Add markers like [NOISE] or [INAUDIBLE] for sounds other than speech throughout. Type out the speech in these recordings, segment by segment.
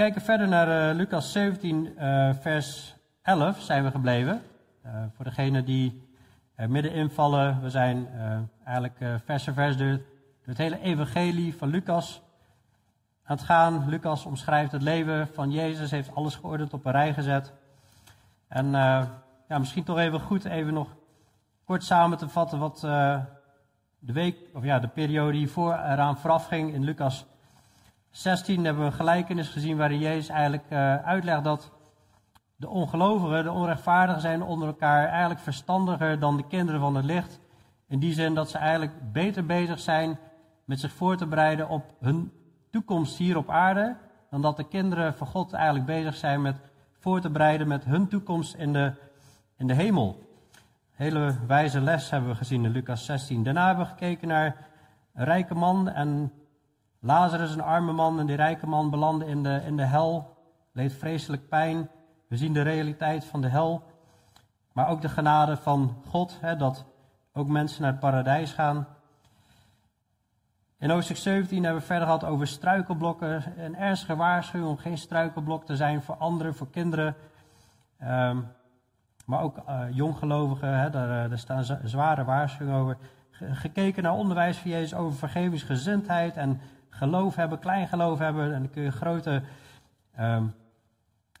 kijken verder naar uh, Lucas 17, uh, vers 11 zijn we gebleven. Uh, voor degenen die er midden invallen, we zijn eigenlijk vers voor vers door, het hele evangelie van Lucas aan het gaan. Lucas omschrijft het leven van Jezus, heeft alles geordend op een rij gezet. En ja, misschien toch even goed even nog kort samen te vatten wat de week, of ja, de periode hiervoor eraan vooraf ging in Lucas 16 hebben we een gelijkenis gezien waarin Jezus eigenlijk uh, uitlegt dat de ongelovigen, de onrechtvaardigen zijn onder elkaar eigenlijk verstandiger dan de kinderen van het licht. In die zin dat ze eigenlijk beter bezig zijn met zich voor te bereiden op hun toekomst hier op aarde, dan dat de kinderen van God eigenlijk bezig zijn met voor te bereiden met hun toekomst in de, in de hemel. Hele wijze les hebben we gezien in Lucas 16. Daarna hebben we gekeken naar een rijke man en Lazarus, een arme man, en die rijke man belanden in de, in de hel, leed vreselijk pijn. We zien de realiteit van de hel, maar ook de genade van God, hè, dat ook mensen naar het paradijs gaan. In hoofdstuk 17 hebben we verder gehad over struikelblokken. Een ernstige waarschuwing om geen struikelblok te zijn voor anderen, voor kinderen. Um, maar ook uh, jonggelovigen, hè, daar, daar, staan zware waarschuwingen over. Gekeken naar onderwijs van Jezus over vergevingsgezindheid en geloof hebben, klein geloof hebben. En dan kun je grote um,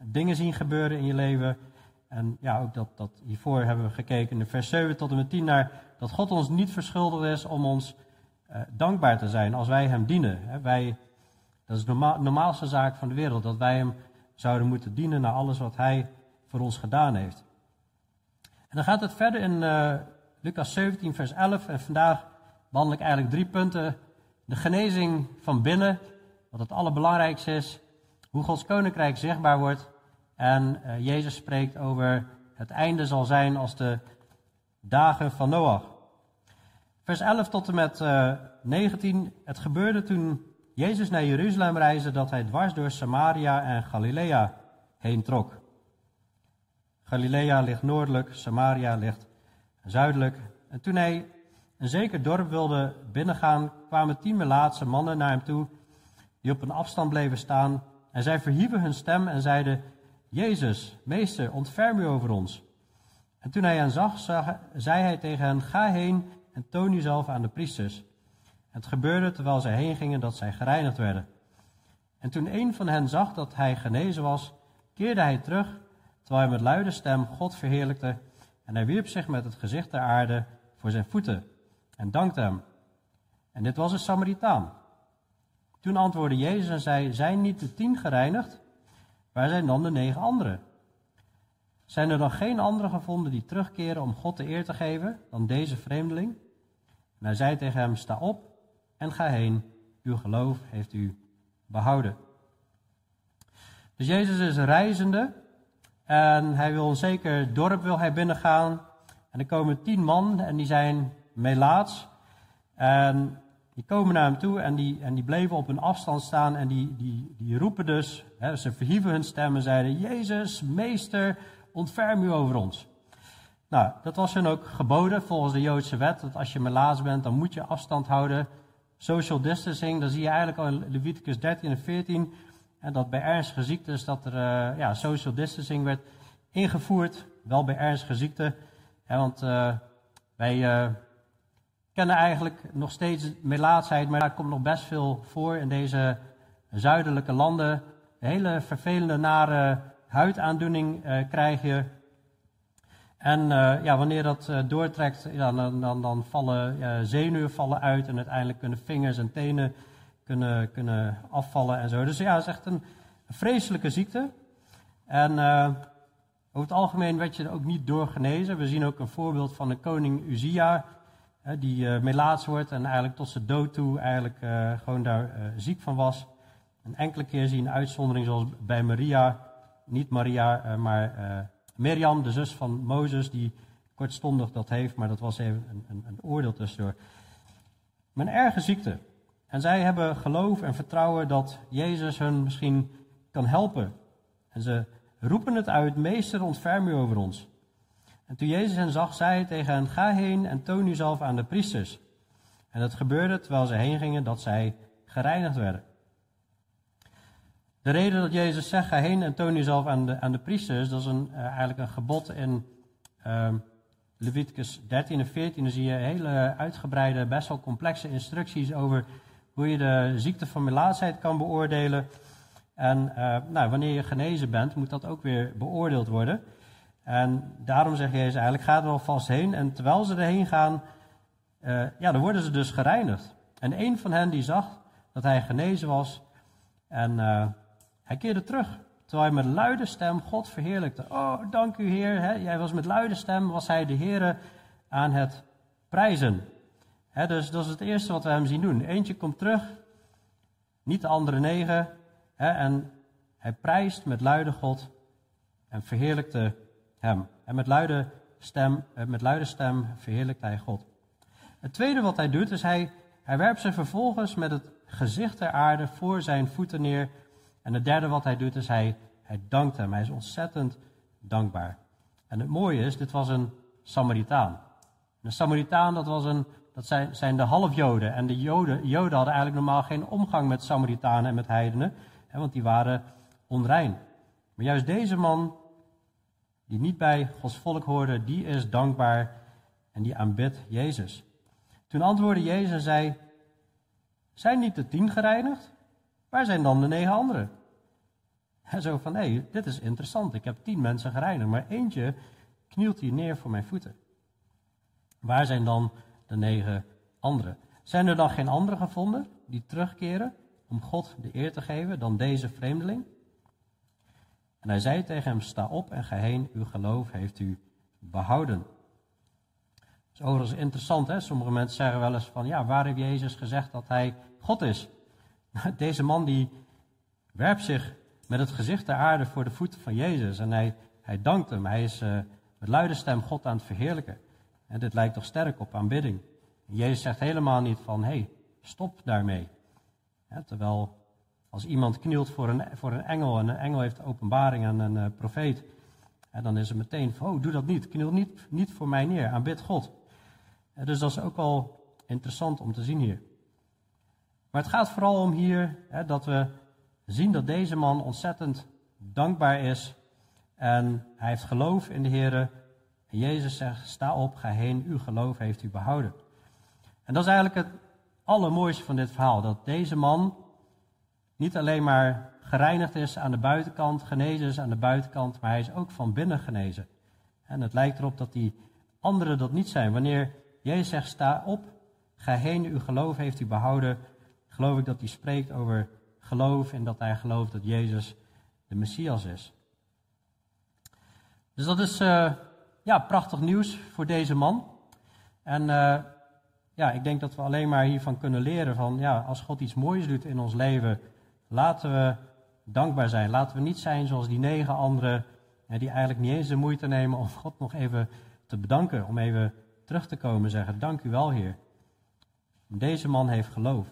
dingen zien gebeuren in je leven. En ja, ook dat, dat hiervoor hebben we gekeken in vers 7 tot en met 10 naar dat God ons niet verschuldigd is om ons uh, dankbaar te zijn als wij Hem dienen. wij, dat is de norma normaalste zaak van de wereld, dat wij Hem zouden moeten dienen naar alles wat Hij voor ons gedaan heeft. En dan gaat het verder in uh, Lucas 17, vers 11. En vandaag behandel ik eigenlijk drie punten de genezing van binnen, wat het allerbelangrijkste is. Hoe Gods koninkrijk zichtbaar wordt. En uh, Jezus spreekt over het einde zal zijn als de dagen van Noach. Vers 11 tot en met uh, eh, 19. Het gebeurde toen Jezus naar Jeruzalem reisde dat hij dwars door Samaria en Galilea heen trok. Galilea ligt noordelijk, Samaria ligt zuidelijk. En toen hij een zeker dorp wilde binnengaan, kwamen tien melaatse mannen naar hem toe, die op een afstand bleven staan. En zij verhieven hun stem en zeiden, Jezus, meester, ontferm u over ons. En toen hij hen zag, zei hij tegen hen, ga heen en toon uzelf aan de priesters. Het gebeurde terwijl zij heen gingen dat zij gereinigd werden. En toen een van hen zag dat hij genezen was, keerde hij terug, terwijl hij met luide stem God verheerlijkte. En hij wierp zich met het gezicht ter aarde voor zijn voeten en dankte hem. En dit was een Samaritaan. Toen antwoordde Jezus en zei: Zijn niet de tien gereinigd? Waar zijn dan de negen anderen? Zijn er dan geen anderen gevonden die terugkeren om God de eer te geven dan deze vreemdeling? En hij zei tegen hem: Sta op en ga heen. Uw geloof heeft u behouden. Dus Jezus is reizende en hij wil een zeker dorp wil hij binnengaan. En er komen tien man en die zijn melaats. En die komen naar hem toe en die, en die bleven op een afstand staan en die, die, die roepen dus, hè, ze verhieven hun stem en zeiden, Jezus, meester, ontferm u over ons. Nou, dat was hun ook geboden volgens de Joodse wet, dat als je melaats bent, dan moet je afstand houden. Social distancing, dan zie je eigenlijk al in Leviticus 13 en 14, en dat bij ernstige ziektes, dat er uh, ja, social distancing werd ingevoerd, wel bij ernstige ziekten. Hè, want wij... Uh, kennen eigenlijk nog steeds melaatsheid, maar daar komt nog best veel voor in deze zuidelijke landen. Een hele vervelende, nare huidaandoening uh, krijg je. En uh, ja, wanneer dat uh, doortrekt, dan, dan, dan vallen zenuwen vallen uit en uiteindelijk kunnen vingers en tenen kunnen, kunnen afvallen en zo. Dus ja, het is echt een, vreselijke ziekte. En over het algemeen werd je er ook niet door genezen. We zien ook een voorbeeld van de koning Uzia die uh, melaats wordt en eigenlijk tot zijn dood toe eigenlijk uh, gewoon daar uh, ziek van was. Een enkele keer zie je een uitzondering zoals bij Maria, niet Maria, maar Mirjam, de zus van Mozes, die kortstondig dat heeft, maar dat was even een, een, een oordeel tussendoor. Een erge ziekte. En zij hebben geloof en vertrouwen dat Jezus hun misschien kan helpen. En ze roepen het uit, meester ontferm u over ons. En toen Jezus hen zag, zei hij tegen hen, ga heen en toon uzelf aan de priesters. En het gebeurde terwijl ze heen gingen dat zij gereinigd werden. De reden dat Jezus zegt, ga heen en toon jezelf aan de, aan de priesters, dat is een, uh, eigenlijk een gebod in uh, Leviticus 13 en 14. Dan zie je hele uitgebreide, best wel complexe instructies over hoe je de ziekte van melaatsheid kan beoordelen. En uh, nou, wanneer je genezen bent, moet dat ook weer beoordeeld worden. En daarom zegt Jezus eigenlijk, ga er alvast heen. En terwijl ze erheen gaan, uh, ja, dan worden ze dus gereinigd. En een van hen die zag dat hij genezen was. En uh, hij keerde terug. Terwijl hij met luide stem God verheerlijkte. Oh, dank u Heer. Hè. Jij was met luide stem, was hij de Heer aan het prijzen. Dus dat is het eerste wat we hem zien doen. Eentje komt terug, niet de andere negen. En hij prijst met luide God en verheerlijkte hem. En met luide stem, eh, met luide stem verheerlijkt hij God. Het tweede wat hij doet is hij, hij werpt zich vervolgens met het gezicht ter aarde voor zijn voeten neer. En het derde wat hij doet is hij, hij dankt hem. Hij is ontzettend dankbaar. En het mooie is, dit was een Samaritaan. Een Samaritaan, dat, was een, dat zijn, zijn de halfjoden. En de Joden, Joden hadden eigenlijk normaal geen omgang met Samaritanen en met heidenen, hè, want die waren onrein. Maar juist deze man, die niet bij Gods volk hoorde, die is dankbaar en die aanbidt Jezus. Toen antwoordde Jezus en zei, zijn niet de tien gereinigd? Waar zijn dan de negen anderen? En zo van, hé, dit is interessant. Ik heb tien mensen gereinigd, maar eentje knielt hier neer voor mijn voeten. Waar zijn dan de negen anderen? Zijn er dan geen anderen gevonden die terugkeren om God de eer te geven dan deze vreemdeling? En hij zei tegen hem, sta op en ga heen, uw geloof heeft u behouden. Dat is overigens interessant, hè? sommige mensen zeggen wel eens van, ja, waar heeft Jezus gezegd dat hij God is? [LAUGHS] Deze man die werpt zich met het gezicht ter aarde voor de voeten van Jezus en hij, hij dankt hem. Hij is uh, met luide stem God aan het verheerlijken. En dit lijkt toch sterk op aanbidding. Jezus zegt helemaal niet van, hé, hey, stop daarmee. terwijl als iemand knielt voor een, voor een engel en een engel heeft openbaring aan een uh, profeet, en dan is het meteen van, oh, doe dat niet, kniel niet, niet voor mij neer, aanbid God. En dus dat is ook wel interessant om te zien hier. Maar het gaat vooral om hier hè, dat we zien dat deze man ontzettend dankbaar is. En hij heeft geloof in de Heer. En Jezus zegt, sta op, ga heen, uw geloof heeft u behouden. En dat is eigenlijk het allermooiste van dit verhaal. Dat deze man niet alleen maar gereinigd is aan de buitenkant, genezen is aan de buitenkant, maar hij is ook van binnen genezen. En het lijkt erop dat die anderen dat niet zijn. Wanneer Jezus zegt, sta op, ga heen, uw geloof heeft u behouden, geloof ik dat hij spreekt over geloof en dat hij gelooft dat Jezus de Messias is. Dus dat is uh, ja, prachtig nieuws voor deze man. En uh, ja, ik denk dat we alleen maar hiervan kunnen leren van, ja, als God iets moois doet in ons leven, laten we dankbaar zijn. Laten we niet zijn zoals die negen anderen, die eigenlijk niet eens de moeite nemen om God nog even te bedanken, om even terug te komen en zeggen, dank u wel Heer. Deze man heeft geloof.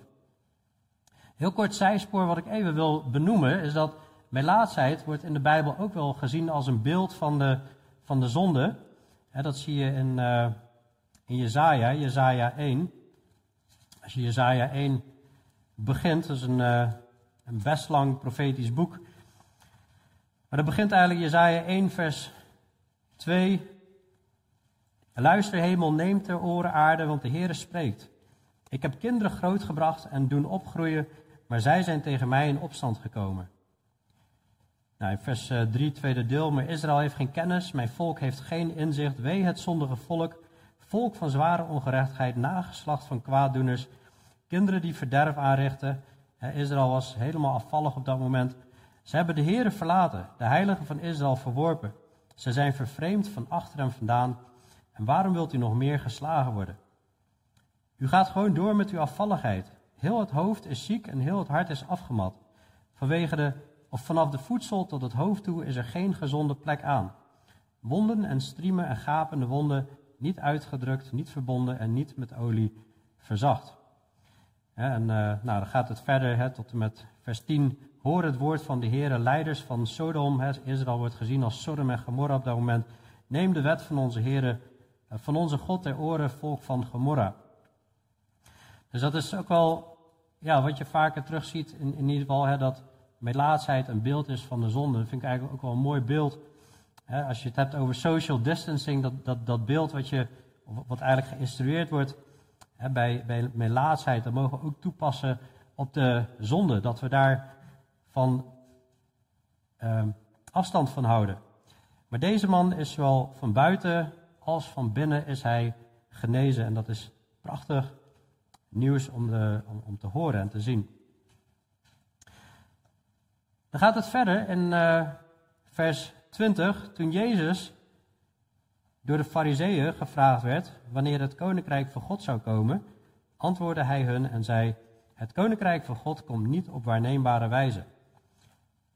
Heel kort zijspoor wat ik even wil benoemen is dat melaatsheid wordt in de Bijbel ook wel gezien als een beeld van de, van de zonde. dat zie je in, uh, in Jezaja, Jezaja 1. Als je Jezaja 1 begint, is een, uh, een best lang profetisch boek. Maar dat begint eigenlijk Jezaja 1 vers 2. Luister hemel, neem ter oren aarde, want de Heere spreekt. Ik heb kinderen grootgebracht en doen opgroeien maar zij zijn tegen mij in opstand gekomen. Nou, in vers 3, eh, tweede deel. Maar Israël heeft geen kennis, mijn volk heeft geen inzicht. Wee het zondige volk, volk van zware ongerechtigheid, nageslacht van kwaaddoeners, kinderen die verderf aanrichten. Israël was helemaal afvallig op dat moment. Ze hebben de Heeren verlaten, de heiligen van Israël verworpen. Ze zijn vervreemd van achter hem vandaan. En waarom wilt u nog meer geslagen worden? U gaat gewoon door met uw afvalligheid. Heel het hoofd is ziek en heel het hart is afgemat. Vanwege de, of vanaf de voedsel tot het hoofd toe is er geen gezonde plek aan. Wonden en striemen en gapende wonden, niet uitgedrukt, niet verbonden en niet met olie verzacht. En uh, nou, dan gaat het verder tot en met vers 10. Hoor het woord van de Heere, leiders van Sodom. Israël wordt gezien als Sodom en Gomorra op dat moment. Neem de wet van onze Heere, eh, van onze God ter oren, volk van Gomorra. Dus dat is ook wel ja, wat je vaker terugziet, in, in ieder geval, hè, dat melaatsheid een beeld is van de zonde. Dat vind ik eigenlijk ook wel een mooi beeld. als je het hebt over social distancing, dat, dat, dat beeld wat, je, wat eigenlijk geïnstrueerd wordt bij, bij melaatsheid, dat mogen we ook toepassen op de zonde. Dat we daar van ehm, afstand van houden. Maar deze man is zowel van buiten als van binnen is hij genezen. En dat is prachtig nieuws om, de, om, om te horen en te zien. Dan gaat het verder in uh, vers 20. Toen Jezus door de Fariseeën gevraagd werd wanneer het koninkrijk van God zou komen, antwoordde hij hun en zei: Het koninkrijk van God komt niet op waarneembare wijze.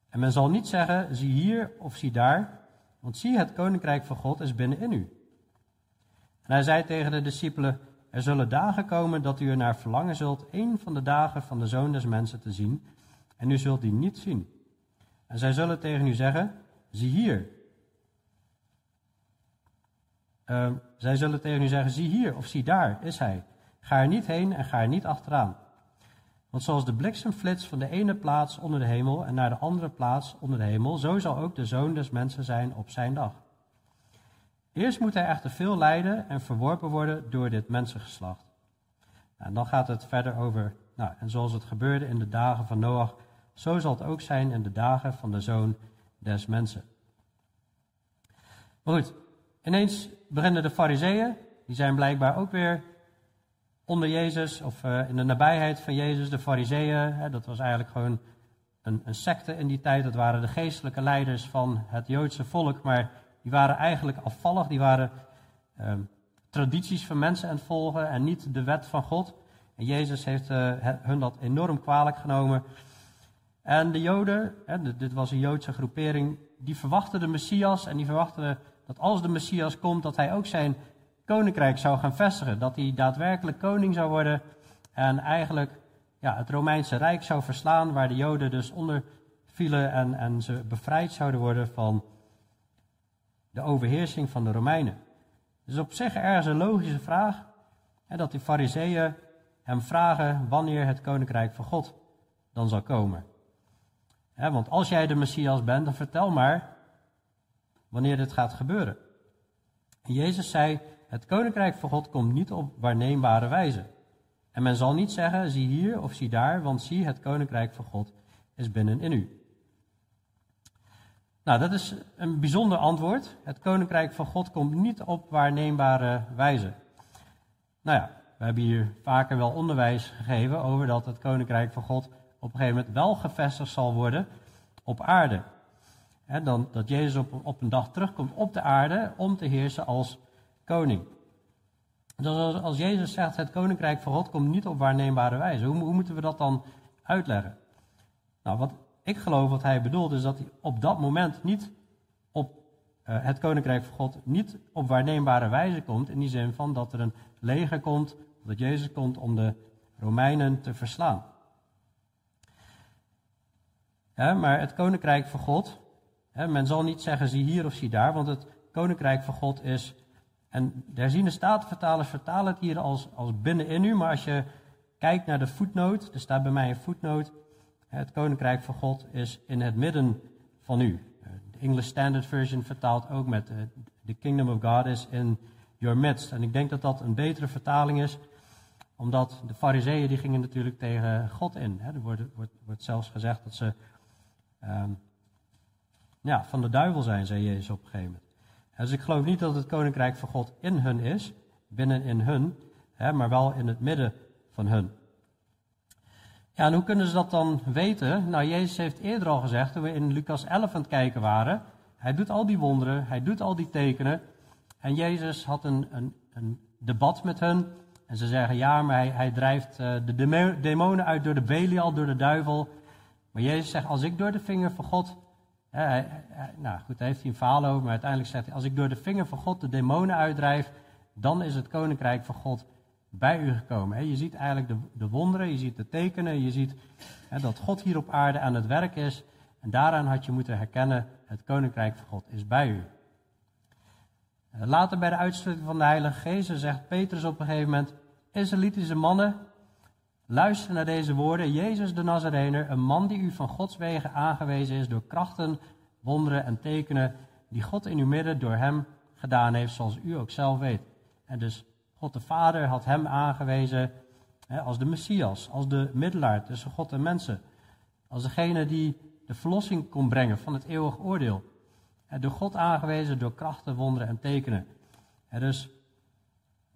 En men zal niet zeggen: zie hier of zie daar, want zie, het koninkrijk van God is binnenin u. En hij zei tegen de discipelen: Er zullen dagen komen dat u er naar verlangen zult, een van de dagen van de zoon des mensen te zien, en u zult die niet zien. En zij zullen tegen u zeggen: Zie hier. Uh, zij zullen tegen u zeggen: Zie hier of zie daar is hij. Ga er niet heen en ga er niet achteraan. Want zoals de bliksemflits van de ene plaats onder de hemel en naar de andere plaats onder de hemel, zo zal ook de zoon des mensen zijn op zijn dag. Eerst moet hij echter veel lijden en verworpen worden door dit mensengeslacht. En dan gaat het verder over, nou, en zoals het gebeurde in de dagen van Noach, zo zal het ook zijn in de dagen van de zoon des mensen. Maar goed, ineens beginnen de fariseeën, die zijn blijkbaar ook weer onder Jezus of uh, in de nabijheid van Jezus, de fariseeën. Dat was eigenlijk gewoon een, een secte in die tijd. Dat waren de geestelijke leiders van het Joodse volk, maar die waren eigenlijk afvallig. Die waren uh, tradities van mensen aan het volgen en niet de wet van God. En Jezus heeft uh, hun dat enorm kwalijk genomen. En de Joden, dit was een Joodse groepering, die verwachten de Messias en die verwachten dat als de Messias komt, dat hij ook zijn koninkrijk zou gaan vestigen. Dat hij daadwerkelijk koning zou worden en eigenlijk ja, het Romeinse Rijk zou verslaan, waar de Joden dus onder vielen en, en ze bevrijd zouden worden van de overheersing van de Romeinen. Dus op zich ergens een logische vraag, hè, dat die fariseeën hem vragen wanneer het koninkrijk van God dan zal komen. want als jij de Messias bent, dan vertel maar wanneer dit gaat gebeuren. En Jezus zei, het koninkrijk van God komt niet op waarneembare wijze. En men zal niet zeggen, zie hier of zie daar, want zie, het koninkrijk van God is binnenin u. Nou, dat is een bijzonder antwoord. Het koninkrijk van God komt niet op waarneembare wijze. Nou ja, we hebben hier vaker wel onderwijs gegeven over dat het koninkrijk van God op een gegeven moment wel gevestigd zal worden op aarde. Dan, dat Jezus op, op een dag terugkomt op de aarde om te heersen als koning. Dus als, Jezus zegt, het koninkrijk van God komt niet op waarneembare wijze, hoe, hoe moeten we dat dan uitleggen? Nou, wat ik geloof wat hij bedoelt is dat hij op dat moment niet op uh, het koninkrijk van God niet op waarneembare wijze komt, in die zin van dat er een leger komt, dat Jezus komt om de Romeinen te verslaan. Ja, maar het koninkrijk van God, men zal niet zeggen zie hier of zie daar, want het koninkrijk van God is en de herziende statenvertalers vertalen het hier als, als binnenin u, maar als je kijkt naar de voetnoot, er staat bij mij een voetnoot, het koninkrijk van God is in het midden van u. De English Standard Version vertaalt ook met the eh, kingdom of God is in your midst. En ik denk dat dat een betere vertaling is, omdat de fariseeën die gingen natuurlijk tegen God in. Er wordt, wordt, wordt zelfs gezegd dat ze um, ja, van de duivel zijn, zei Jezus op een gegeven moment. Dus ik geloof niet dat het koninkrijk van God in hun is, binnen in hun, hè, maar wel in het midden van hun. Ja, en hoe kunnen ze dat dan weten? Nou, Jezus heeft eerder al gezegd, toen we in Lucas 11 aan het kijken waren, hij doet al die wonderen, hij doet al die tekenen. En Jezus had een, een, een debat met hen. En ze zeggen, ja, maar hij, hij drijft uh, de demonen uit door de Belial, door de duivel. Maar Jezus zegt, als ik door de vinger van God nou goed, daar heeft hij een verhaal over, maar uiteindelijk zegt hij: Als ik door de vinger van God de demonen uitdrijf, dan is het koninkrijk van God bij u gekomen. Je ziet eigenlijk de, de wonderen, je ziet de tekenen, je ziet dat God hier op aarde aan het werk is. En daaraan had je moeten herkennen: het koninkrijk van God is bij u. Eh, later bij de uitstorting van de Heilige Geest zegt Petrus op een gegeven moment: Israëlitische mannen, luister naar deze woorden. Jezus de Nazarener, een man die u van Gods wegen aangewezen is door krachten, wonderen en tekenen die God in uw midden door hem gedaan heeft, zoals u ook zelf weet. En dus God de Vader had hem aangewezen hè, als de Messias, als de middelaar tussen God en mensen. Als degene die de verlossing kon brengen van het eeuwig oordeel. En door God aangewezen door krachten, wonderen en tekenen. En dus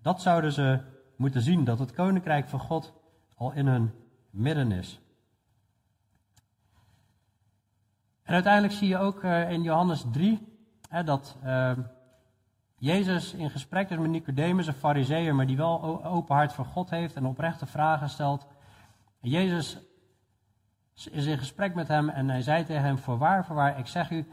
dat zouden ze moeten zien, dat het koninkrijk van God al in hun midden is. En uiteindelijk zie je ook eh, in Johannes 3 hè, dat uh, Jezus in gesprek is met Nicodemus, een fariseer, maar die wel open hart voor God heeft en oprechte vragen stelt. Jezus is in gesprek met hem en hij zei tegen hem, voorwaar, voorwaar, ik zeg u,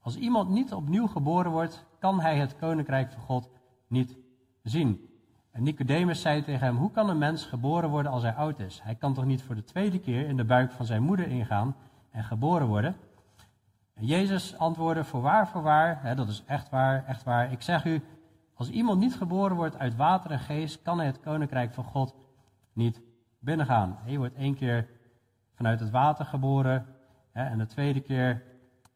als iemand niet opnieuw geboren wordt, kan hij het koninkrijk van God niet zien. En Nicodemus zei tegen hem, hoe kan een mens geboren worden als hij oud is? Hij kan toch niet voor de tweede keer in de buik van zijn moeder ingaan en geboren worden? En Jezus antwoordde, voorwaar, voorwaar, hè, dat is echt waar, echt waar. Ik zeg u, als iemand niet geboren wordt uit water en geest, kan hij het koninkrijk van God niet binnengaan. Je wordt één keer vanuit het water geboren hè, en de tweede keer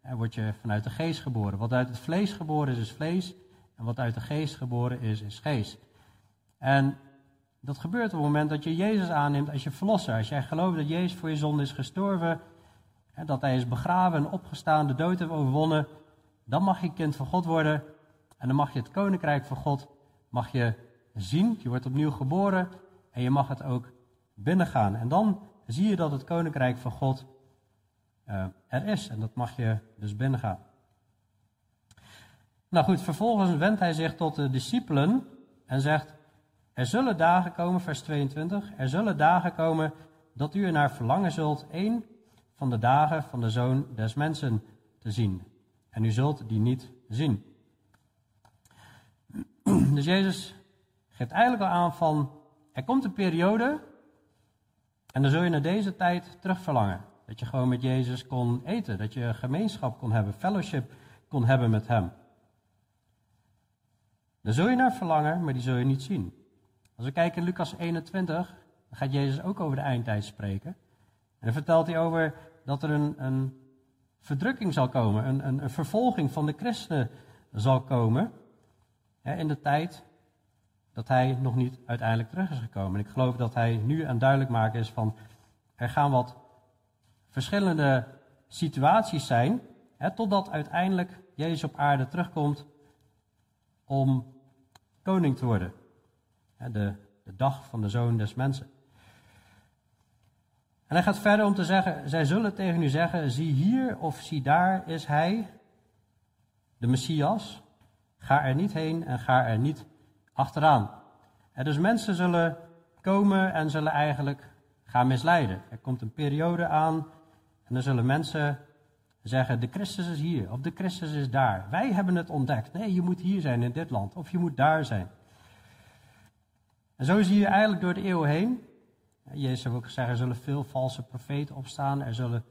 hè, word je vanuit de geest geboren. Wat uit het vlees geboren is, is vlees. En wat uit de geest geboren is, is geest. En dat gebeurt op het moment dat je Jezus aanneemt als je verlosser. Als jij gelooft dat Jezus voor je zonde is gestorven, hè, dat hij is begraven en opgestaan, de dood heeft overwonnen, dan mag je kind van God worden. En dan mag je het koninkrijk van God mag je zien. Je wordt opnieuw geboren en je mag het ook binnengaan. En dan zie je dat het koninkrijk van God uh, er is. En dat mag je dus binnengaan. Nou goed, vervolgens wendt hij zich tot de discipelen en zegt: Er zullen dagen komen, vers 22, er zullen dagen komen dat u er naar verlangen zult één van de dagen van de zoon des mensen te zien. En u zult die niet zien. [CLEARS THROAT] Dus Jezus geeft eigenlijk al aan van, er komt een periode en dan zul je naar deze tijd terug verlangen. Dat je gewoon met Jezus kon eten, dat je gemeenschap kon hebben, fellowship kon hebben met Hem. Daar zul je naar verlangen, maar die zul je niet zien. Als we kijken in Lucas 21, dan gaat Jezus ook over de eindtijd spreken. En dan vertelt hij over dat er een, een verdrukking zal komen, een, een, vervolging van de christenen zal komen. In de tijd dat hij nog niet uiteindelijk terug is gekomen. En ik geloof dat hij nu aan duidelijk maken is van er gaan wat verschillende situaties zijn, hè, totdat uiteindelijk Jezus op aarde terugkomt om koning te worden. De, de dag van de zoon des mensen. En hij gaat verder om te zeggen, zij zullen tegen u zeggen, zie hier of zie daar is hij, de Messias. Ga er niet heen en ga er niet achteraan. En dus mensen zullen komen en zullen eigenlijk gaan misleiden. Er komt een periode aan en dan zullen mensen zeggen, de Christus is hier of de Christus is daar. Wij hebben het ontdekt. Nee, je moet hier zijn in dit land of je moet daar zijn. En zo zie je eigenlijk door de eeuwen heen. Jezus heeft ook gezegd, er zullen veel valse profeten opstaan. Er zullen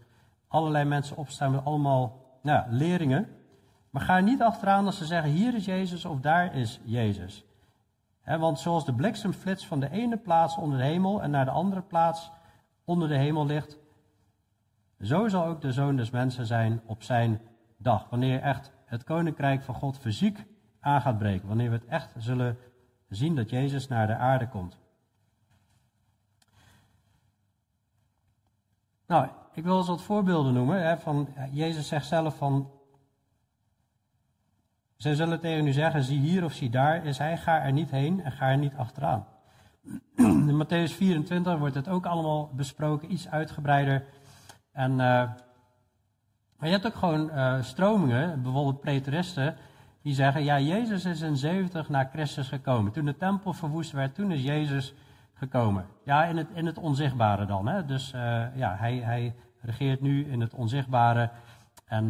allerlei mensen opstaan met allemaal nou, leringen. Maar ga niet achteraan als ze zeggen, hier is Jezus of daar is Jezus. want zoals de bliksemflits van de ene plaats onder de hemel en naar de andere plaats onder de hemel ligt, zo zal ook de zoon des mensen zijn op zijn dag. Wanneer echt het koninkrijk van God fysiek aan gaat breken. Wanneer we het echt zullen zien dat Jezus naar de aarde komt. Nou, ik wil eens wat voorbeelden noemen. Hè, van, Jezus zegt zelf van. Zij zullen tegen u zeggen: zie hier of zie daar is hij, ga er niet heen en ga er niet achteraan. [CLEARS THROAT] In Matthäus 24 wordt het ook allemaal besproken, iets uitgebreider. En, uh, maar je hebt ook gewoon uh, stromingen, bijvoorbeeld preteristen, die zeggen, ja, Jezus is in 70 na Christus gekomen. Toen de tempel verwoest werd, toen is Jezus gekomen. Ja, in het, in het onzichtbare dan. Hè? Dus uh, ja, hij, hij regeert nu in het onzichtbare. En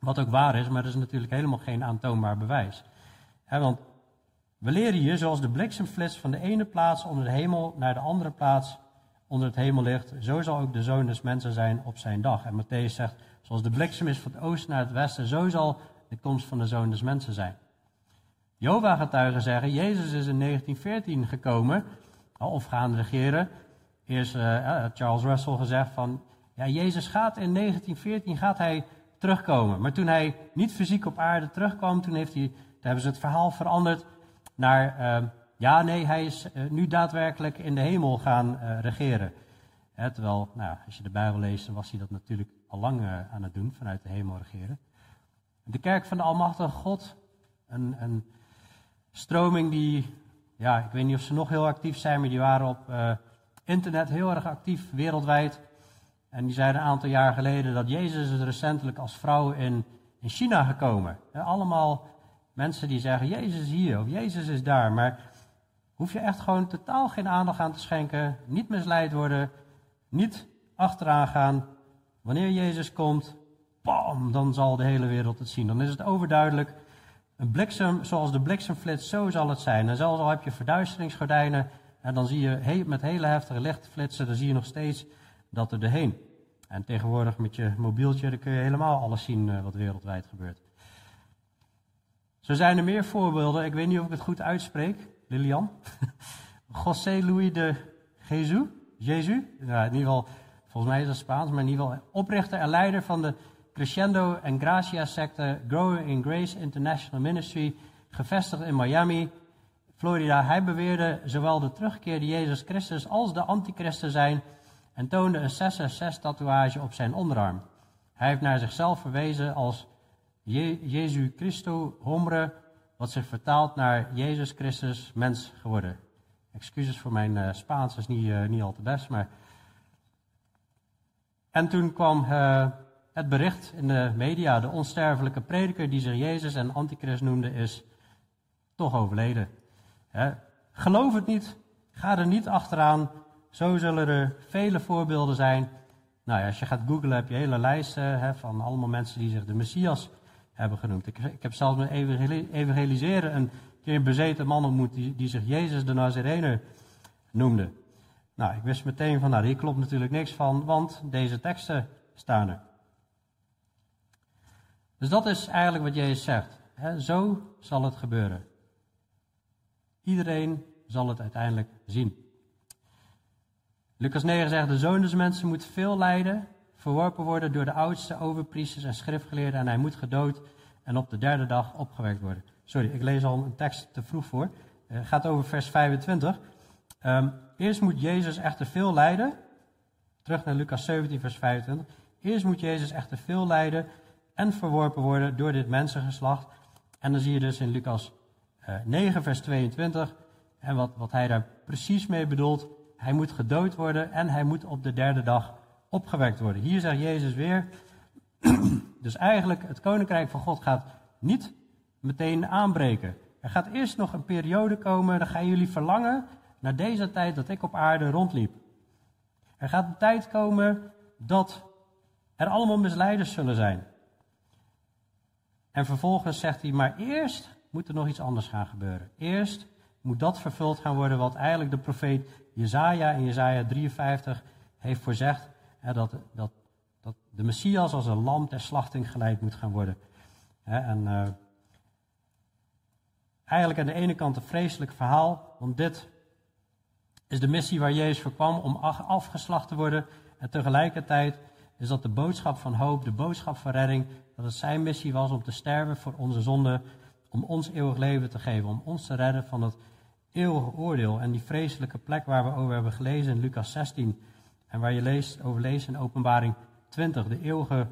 wat ook waar is, maar dat is natuurlijk helemaal geen aantoonbaar bewijs. want we leren hier, zoals de bliksemflits van de ene plaats onder de hemel naar de andere plaats onder het hemellicht, zo zal ook de zoon des mensen zijn op zijn dag. En Matthäus zegt, zoals de bliksem is van het oosten naar het westen, zo zal de komst van de zoon des mensen zijn. Jova getuigen zeggen, Jezus is in 1914 gekomen, of gaan regeren, eerst uh, Charles Russell gezegd van, ja, Jezus gaat in 1914 gaat hij terugkomen. Maar toen hij niet fysiek op aarde terugkwam, toen, heeft hij, toen hebben ze het verhaal veranderd naar, uh, ja, nee, hij is uh, nu daadwerkelijk in de hemel gaan regeren. terwijl, nou, als je de Bijbel leest, dan was hij dat natuurlijk al lang aan het doen, vanuit de hemel regeren. De kerk van de Almachtige God, een, een stroming die, ja, ik weet niet of ze nog heel actief zijn, maar die waren op internet heel erg actief wereldwijd. En die zeiden een aantal jaar geleden dat Jezus is recentelijk als vrouw in, in China gekomen. allemaal mensen die zeggen, Jezus is hier of Jezus is daar. Maar hoef je echt gewoon totaal geen aandacht aan te schenken. Niet misleid worden. Niet achteraan gaan. Wanneer Jezus komt, bam, dan zal de hele wereld het zien. Dan is het overduidelijk. Een bliksem, zoals de bliksemflits, zo zal het zijn. En zelfs al heb je verduisteringsgordijnen en dan zie je met hele heftige lichtflitsen, dan zie je nog steeds dat er doorheen. En tegenwoordig met je mobieltje, dan kun je helemaal alles zien uh, wat wereldwijd gebeurt. Zo zijn er meer voorbeelden. Ik weet niet of ik het goed uitspreek, Lilian. [LAUGHS] José Luis de Jesus. Jezus. Nou, in ieder geval, volgens mij is dat Spaans, maar in ieder geval oprichter en leider van de Crescendo en Gracia secte Growing in Grace International Ministry, gevestigd in Miami, Florida. Hij beweerde zowel de terugkeerde Jezus Christus als de antichrist te zijn en toonde een 666-tatoeage op zijn onderarm. Hij heeft naar zichzelf verwezen als Je Jezu Christo Hombre, wat zich vertaalt naar Jezus Christus mens geworden. Excuses voor mijn uh, Spaans, is niet, uh, niet al te best, maar... En toen kwam uh, het bericht in de media, de onsterfelijke prediker die zich Jezus en Antichrist noemde, is toch overleden. Geloof het niet, ga er niet achteraan. Zo zullen er vele voorbeelden zijn. Nou ja, als je gaat googlen heb je hele lijsten van allemaal mensen die zich de Messias hebben genoemd. Ik, heb zelfs met evangeliseren een keer een bezeten man ontmoet die, die zich Jezus de Nazarener noemde. Nou, ik wist meteen van, nou, hier klopt natuurlijk niks van, want deze teksten staan er. Dus dat is eigenlijk wat Jezus zegt. zo zal het gebeuren. Iedereen zal het uiteindelijk zien. Lucas 9 zegt, de zoon des mensen moet veel lijden, verworpen worden door de oudste overpriesters en schriftgeleerden en hij moet gedood en op de derde dag opgewekt worden. Sorry, ik lees al een tekst te vroeg voor. Het uh, gaat over vers 25. Um, ehm, eerst moet Jezus echter veel lijden. Terug naar Lucas 17, vers 25. Eerst moet Jezus echter veel lijden en verworpen worden door dit mensengeslacht. En dan zie je dus in Lucas 9, eh, vers 22. En wat, wat hij daar precies mee bedoelt, hij moet gedood worden en hij moet op de derde dag opgewekt worden. Hier zegt Jezus weer, [CLEARS THROAT] dus eigenlijk het koninkrijk van God gaat niet meteen aanbreken. Er gaat eerst nog een periode komen, dan gaan jullie verlangen naar deze tijd dat ik op aarde rondliep. Er gaat een tijd komen dat er allemaal misleiders zullen zijn. En vervolgens zegt hij, maar eerst moet er nog iets anders gaan gebeuren. Eerst moet dat vervuld gaan worden wat eigenlijk de profeet Jezaja in Jezaja 53 heeft voorzegd. Hè, dat, dat, dat de Messias als een lam ter slachting geleid moet gaan worden. Hè, en uh, eigenlijk aan de ene kant een vreselijk verhaal, want dit is de missie waar Jezus voor kwam om afgeslacht te worden. En tegelijkertijd is dat de boodschap van hoop, de boodschap van redding, dat het zijn missie was om te sterven voor onze zonde om ons eeuwig leven te geven, om ons te redden van het eeuwige oordeel en die vreselijke plek waar we over hebben gelezen in Lucas 16 en waar je leest, over leest in Openbaring 20, de eeuwige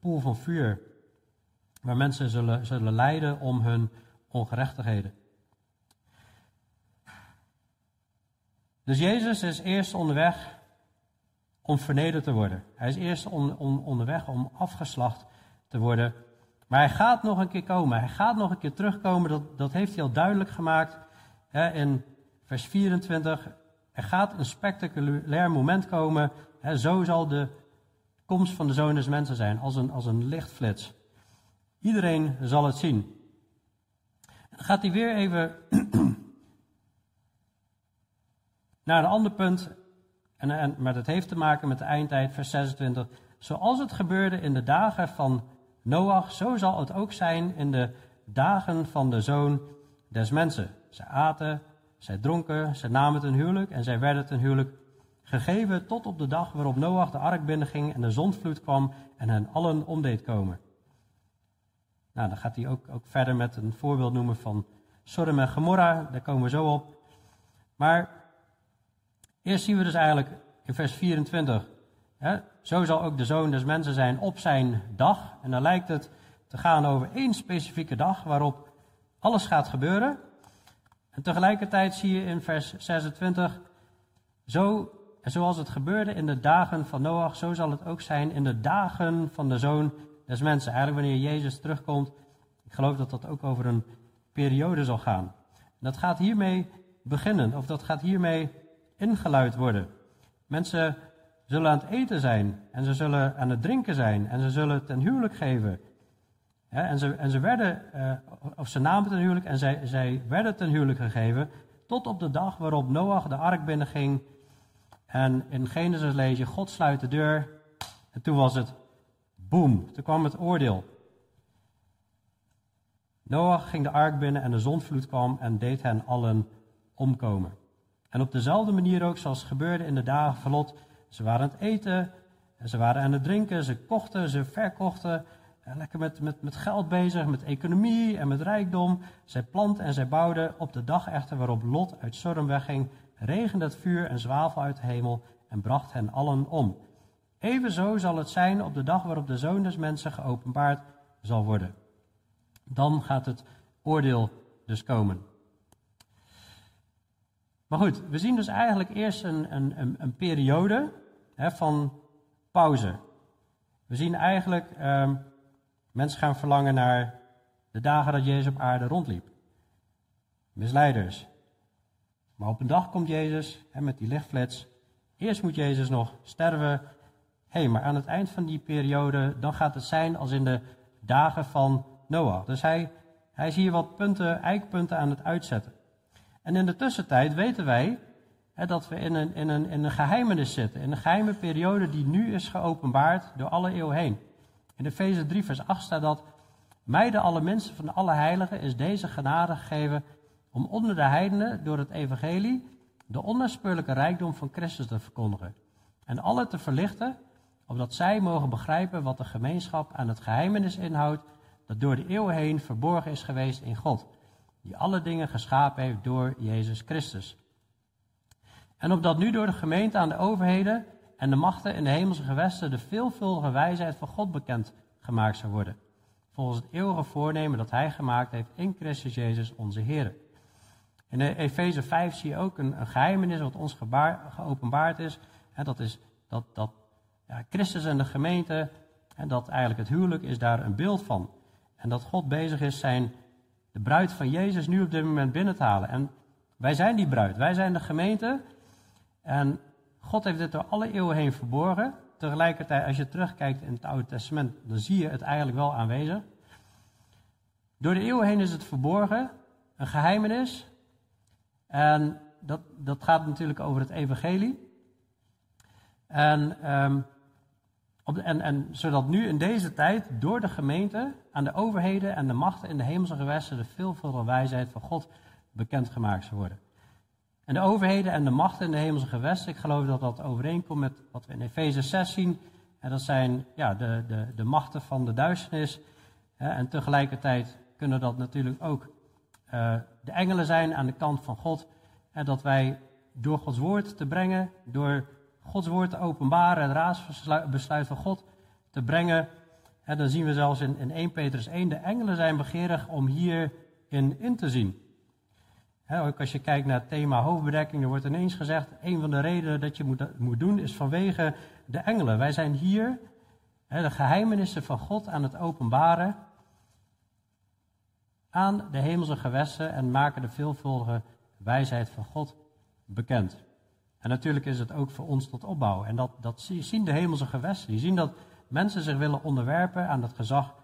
poel van vuur, waar mensen zullen, zullen lijden om hun ongerechtigheden. Dus Jezus is eerst onderweg om vernederd te worden. Hij is eerst on, on, onderweg om afgeslacht te worden maar hij gaat nog een keer komen. Hij gaat nog een keer terugkomen. Dat, dat heeft hij al duidelijk gemaakt hè, in vers 24. Er gaat een spectaculair moment komen. Hè, zo zal de komst van de zoon des mensen zijn, als een, als een lichtflits. Iedereen zal het zien. Dan gaat hij weer even [CLEARS THROAT] naar een ander punt. En, en, maar dat heeft te maken met de eindtijd, vers 26. Zoals het gebeurde in de dagen van Noach, zo zal het ook zijn in de dagen van de zoon des mensen. Zij aten, zij dronken, zij namen ten huwelijk en zij werden ten huwelijk gegeven tot op de dag waarop Noach de ark binnenging en de zondvloed kwam en hen allen omdeed komen. Nou, dan gaat hij ook, ook verder met een voorbeeld noemen van Sodom en Gomorra, daar komen we zo op. Maar eerst zien we dus eigenlijk in vers 24, hè, zo zal ook de zoon des mensen zijn op zijn dag. En dan lijkt het te gaan over één specifieke dag waarop alles gaat gebeuren. En tegelijkertijd zie je in vers 26, zo, zoals het gebeurde in de dagen van Noach, zo zal het ook zijn in de dagen van de zoon des mensen. Eigenlijk wanneer Jezus terugkomt, ik geloof dat dat ook over een periode zal gaan. En dat gaat hiermee beginnen, of dat gaat hiermee ingeluid worden. Mensen zullen aan het eten zijn en ze zullen aan het drinken zijn en ze zullen ten huwelijk geven. en, ze, en ze werden, uh, of ze namen ten huwelijk en zij, zij werden ten huwelijk gegeven tot op de dag waarop Noach de ark binnenging. En in Genesis lees je, God sluit de deur en toen was het boem, toen kwam het oordeel. Noach ging de ark binnen en de zondvloed kwam en deed hen allen omkomen. En op dezelfde manier ook zoals gebeurde in de dagen van Lot. Ze waren aan het eten, en ze waren aan het drinken, ze kochten, ze verkochten. En lekker met, met, met geld bezig, met economie en met rijkdom. Zij plantten en zij bouwden. Op de dag echter waarop Lot uit Sodom wegging, regende het vuur en zwavel uit de hemel en bracht hen allen om. Evenzo zal het zijn op de dag waarop de zoon des mensen geopenbaard zal worden. Dan gaat het oordeel dus komen. Maar goed, we zien dus eigenlijk eerst een, een, een, periode hè, van pauze. We zien eigenlijk um, mensen gaan verlangen naar de dagen dat Jezus op aarde rondliep. Misleiders. Maar op een dag komt Jezus hè, met die lichtflits. Eerst moet Jezus nog sterven. Hé, hey, maar aan het eind van die periode, dan gaat het zijn als in de dagen van Noah. Dus hij, hij is hier wat punten, eikpunten aan het uitzetten. En in de tussentijd weten wij hè, dat we in een, in, een, een geheimenis zitten. In een geheime periode die nu is geopenbaard door alle eeuw heen. In Efeze 3 vers 8 staat dat... Mij de alle mensen van alle heiligen is deze genade gegeven... om onder de heidenen door het evangelie... de onnaspeurlijke rijkdom van Christus te verkondigen. En alle te verlichten... opdat zij mogen begrijpen wat de gemeenschap aan het geheimenis inhoudt... dat door de eeuwen heen verborgen is geweest in God die alle dingen geschapen heeft door Jezus Christus. En opdat nu door de gemeente aan de overheden en de machten in de hemelse gewesten de veelvuldige wijsheid van God bekend gemaakt zou worden. Volgens het eeuwige voornemen dat Hij gemaakt heeft in Christus Jezus onze Heer. In Efeze 5 zie je ook een, een geheimenis wat ons geopenbaard is. En dat is dat, dat ja, Christus en de gemeente, en dat eigenlijk het huwelijk is daar een beeld van. En dat God bezig is zijn de bruid van Jezus nu op dit moment binnen te halen. En wij zijn die bruid, wij zijn de gemeente. En God heeft dit door alle eeuwen heen verborgen. Tegelijkertijd, als je terugkijkt in het Oude Testament, dan zie je het eigenlijk wel aanwezig. Door de eeuwen heen is het verborgen, een geheimenis. En dat, dat gaat natuurlijk over het evangelie. En um, en, en zodat nu in deze tijd door de gemeente aan de overheden en de machten in de hemelse gewesten de veelvuldige wijsheid van God bekendgemaakt zou worden. En de overheden en de machten in de hemelse gewesten, ik geloof dat dat overeenkomt met wat we in Efeze 6 zien. En dat zijn ja, de, de, de machten van de duisternis. En tegelijkertijd kunnen dat natuurlijk ook uh, de engelen zijn aan de kant van God. En dat wij door Gods woord te brengen, door Gods woord te openbaren, het raadsbesluit van God te brengen. En dan zien we zelfs in, in 1 Petrus 1, de engelen zijn begeerig om hierin in te zien. ook als je kijkt naar het thema hoofdbedekking, er wordt ineens gezegd, een van de redenen dat je moet, moet doen is vanwege de engelen. Wij zijn hier de geheimenissen van God aan het openbaren aan de hemelse gewesten en maken de veelvuldige wijsheid van God bekend. En natuurlijk is het ook voor ons tot opbouw. En dat, dat zien de hemelse gewesten. Die zien dat mensen zich willen onderwerpen aan het gezag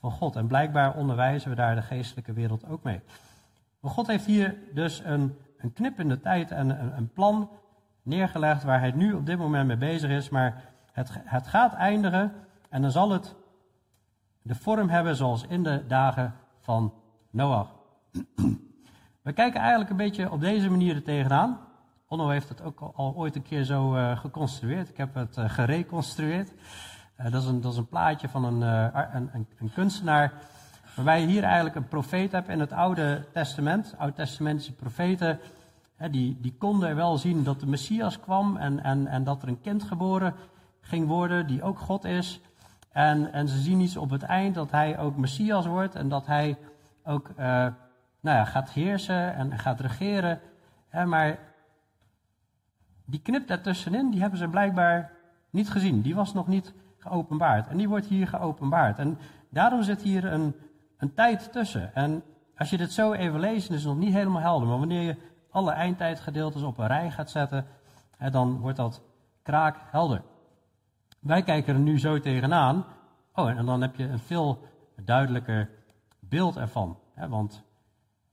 van God. En blijkbaar onderwijzen we daar de geestelijke wereld ook mee. Maar God heeft hier dus een, een tijd en een, een plan neergelegd waar hij nu op dit moment mee bezig is. Maar het, het gaat eindigen en dan zal het de vorm hebben zoals in de dagen van Noach. [CLEARS THROAT] We kijken eigenlijk een beetje op deze manier er tegenaan. Onno heeft het ook al, ooit een keer zo geconstrueerd. Ik heb het gereconstrueerd. dat, is een, dat is een plaatje van een, een, een, kunstenaar. Waarbij je hier eigenlijk een profeet hebt in het Oude Testament. Oud-testamentische profeten. die, die konden wel zien dat de Messias kwam en, en, en dat er een kind geboren ging worden die ook God is. En, en ze zien iets op het eind dat hij ook Messias wordt en dat hij ook nou ja, gaat heersen en gaat regeren. maar die knip daartussenin, die hebben ze blijkbaar niet gezien. Die was nog niet geopenbaard. En die wordt hier geopenbaard. En daarom zit hier een, een tijd tussen. En als je dit zo even leest, is het nog niet helemaal helder. Maar wanneer je alle eindtijdgedeeltes op een rij gaat zetten, dan wordt dat kraakhelder. Wij kijken er nu zo tegenaan. Oh, en dan heb je een veel duidelijker beeld ervan. Hè? Want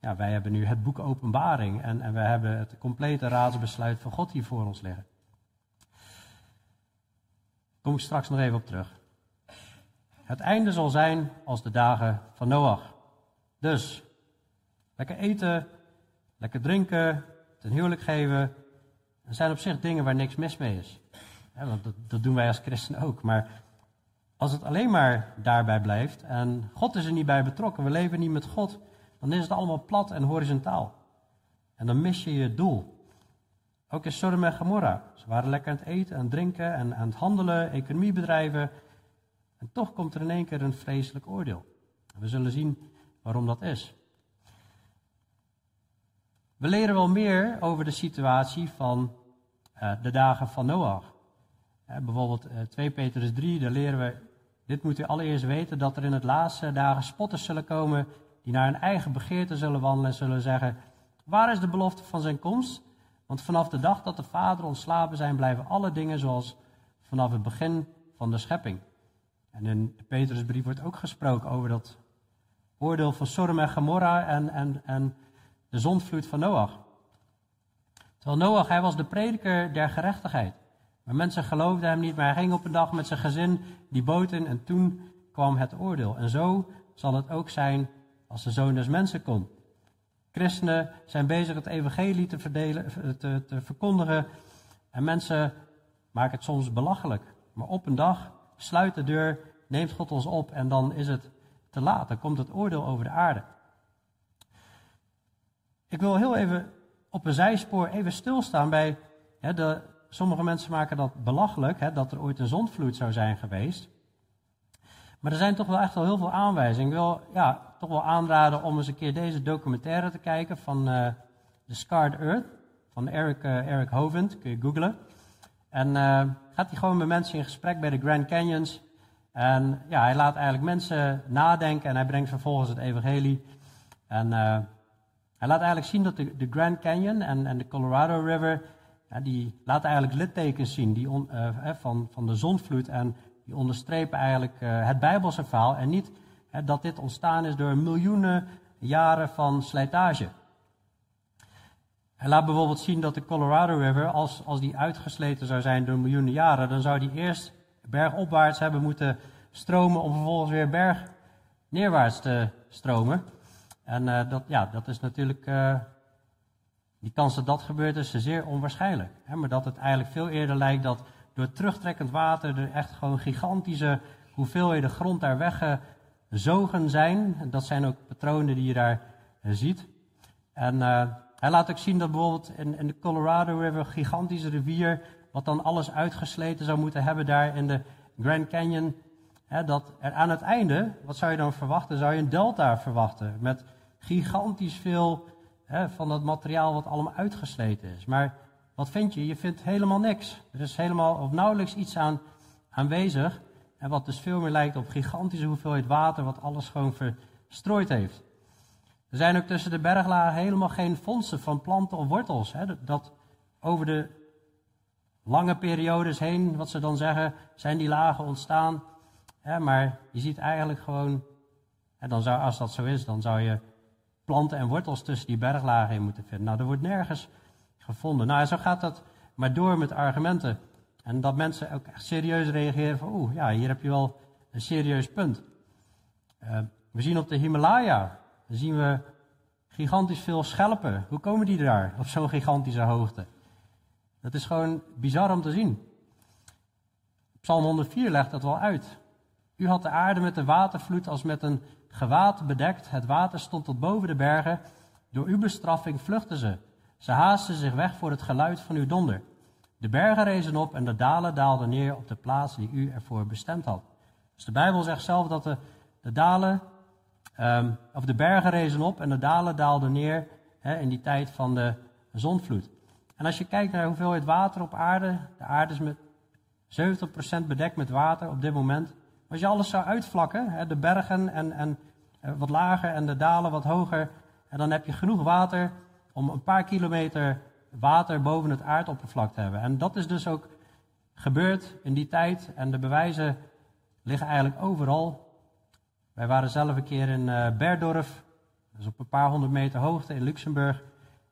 ja, wij hebben nu het boek Openbaring en, en we hebben het complete raadsbesluit van God hier voor ons liggen. Kom ik straks nog even op terug. Het einde zal zijn als de dagen van Noach. Dus, lekker eten, lekker drinken, ten huwelijk geven. Er zijn op zich dingen waar niks mis mee is want dat, dat doen wij als christen ook. Maar als het alleen maar daarbij blijft en God is er niet bij betrokken, we leven niet met God, dan is het allemaal plat en horizontaal. En dan mis je je doel. Ook in Sodom en Gomorra. Ze waren lekker aan het eten, het drinken en aan het handelen, economiebedrijven. En toch komt er in één keer een vreselijk oordeel. We zullen zien waarom dat is. We leren wel meer over de situatie van uh, de dagen van Noach bijvoorbeeld 2 eh, Petrus 3, daar leren we, dit moet u allereerst weten, dat er in het laatste dagen spotters zullen komen die naar hun eigen begeerte zullen wandelen en zullen zeggen, waar is de belofte van zijn komst? Want vanaf de dag dat de Vader ontslapen zijn, blijven alle dingen zoals vanaf het begin van de schepping. En in de Petrusbrief wordt ook gesproken over dat oordeel van Sodom en Gomorra en, en, en de zondvloed van Noach. Terwijl Noach, hij was de prediker der gerechtigheid. Maar mensen geloofden hem niet, maar hij ging op een dag met zijn gezin die boot in en toen kwam het oordeel. En zo zal het ook zijn als de zoon des mensen komt. Christenen zijn bezig het evangelie te, verdelen, te, te verkondigen en mensen maken het soms belachelijk. Maar op een dag sluit de deur, neemt God ons op en dan is het te laat. Dan komt het oordeel over de aarde. Ik wil heel even op een zijspoor even stilstaan bij hè, de, sommige mensen maken dat belachelijk, hè, dat er ooit een zondvloed zou zijn geweest. Maar er zijn toch wel echt wel heel veel aanwijzingen. Ik wil ja, toch wel aanraden om eens een keer deze documentaire te kijken van uh, The Scarred Earth van Eric, uh, Eric Hovind. Kun je googlen. En uh, gaat hij gewoon met mensen in gesprek bij de Grand Canyons. En ja, hij laat eigenlijk mensen nadenken en hij brengt vervolgens het evangelie. En hij laat eigenlijk zien dat de, de Grand Canyon en, en de Colorado River die laten eigenlijk littekens zien die van, van de zonvloed en die onderstrepen eigenlijk het Bijbelse verhaal en niet dat dit ontstaan is door miljoenen jaren van slijtage. Hij laat bijvoorbeeld zien dat de Colorado River, als, als die uitgesleten zou zijn door miljoenen jaren, dan zou die eerst bergopwaarts hebben moeten stromen om vervolgens weer berg neerwaarts te stromen. En uh, dat, ja, dat is natuurlijk die kans dat dat gebeurt is zeer onwaarschijnlijk. Hè? Maar dat het eigenlijk veel eerder lijkt dat door terugtrekkend water er echt gewoon gigantische hoeveelheden grond daar weggezogen zijn. Dat zijn ook patronen die je daar eh, ziet. En uh, hij laat ook zien dat bijvoorbeeld in, in de Colorado River, een gigantische rivier, wat dan alles uitgesleten zou moeten hebben daar in de Grand Canyon. Hè, dat er aan het einde, wat zou je dan verwachten? Zou je een delta verwachten met gigantisch veel hè, van dat materiaal wat allemaal uitgesleten is. Maar wat vind je? Je vindt helemaal niks. Er is helemaal of nauwelijks iets aan aanwezig. En wat dus veel meer lijkt op gigantische hoeveelheid water, wat alles gewoon verstrooid heeft. Er zijn ook tussen de berglagen helemaal geen fondsen van planten of wortels. Hè, dat over de lange periodes heen, wat ze dan zeggen, zijn die lagen ontstaan. maar je ziet eigenlijk gewoon, en dan zou, als dat zo is, dan zou je planten en wortels tussen die berglagen in moeten vinden. Nou, er wordt nergens gevonden. Nou, zo gaat dat maar door met argumenten. En dat mensen ook echt serieus reageren van, oeh, ja, hier heb je wel een serieus punt. Uh, we zien op de Himalaya, zien we gigantisch veel schelpen. Hoe komen die daar op zo'n gigantische hoogte? Dat is gewoon bizar om te zien. Psalm 104 legt dat wel uit. U had de aarde met de watervloed als met een gewaad bedekt. Het water stond tot boven de bergen. Door uw bestraffing vluchtten ze. Ze haasten zich weg voor het geluid van uw donder. De bergen rezen op en de dalen daalden neer op de plaats die u ervoor bestemd had. Dus de Bijbel zegt zelf dat de, de dalen, um, of de bergen rezen op en de dalen daalden neer in die tijd van de zonvloed. En als je kijkt naar hoeveelheid water op aarde, de aarde is met 70% bedekt met water op dit moment. Als je alles zou uitvlakken, de bergen en, en eh, wat lager en de dalen wat hoger, en dan heb je genoeg water om een paar kilometer water boven het aardoppervlak te hebben. En dat is dus ook gebeurd in die tijd. En de bewijzen liggen eigenlijk overal. Wij waren zelf een keer in uh, Berdorf, dus op een paar honderd meter hoogte in Luxemburg.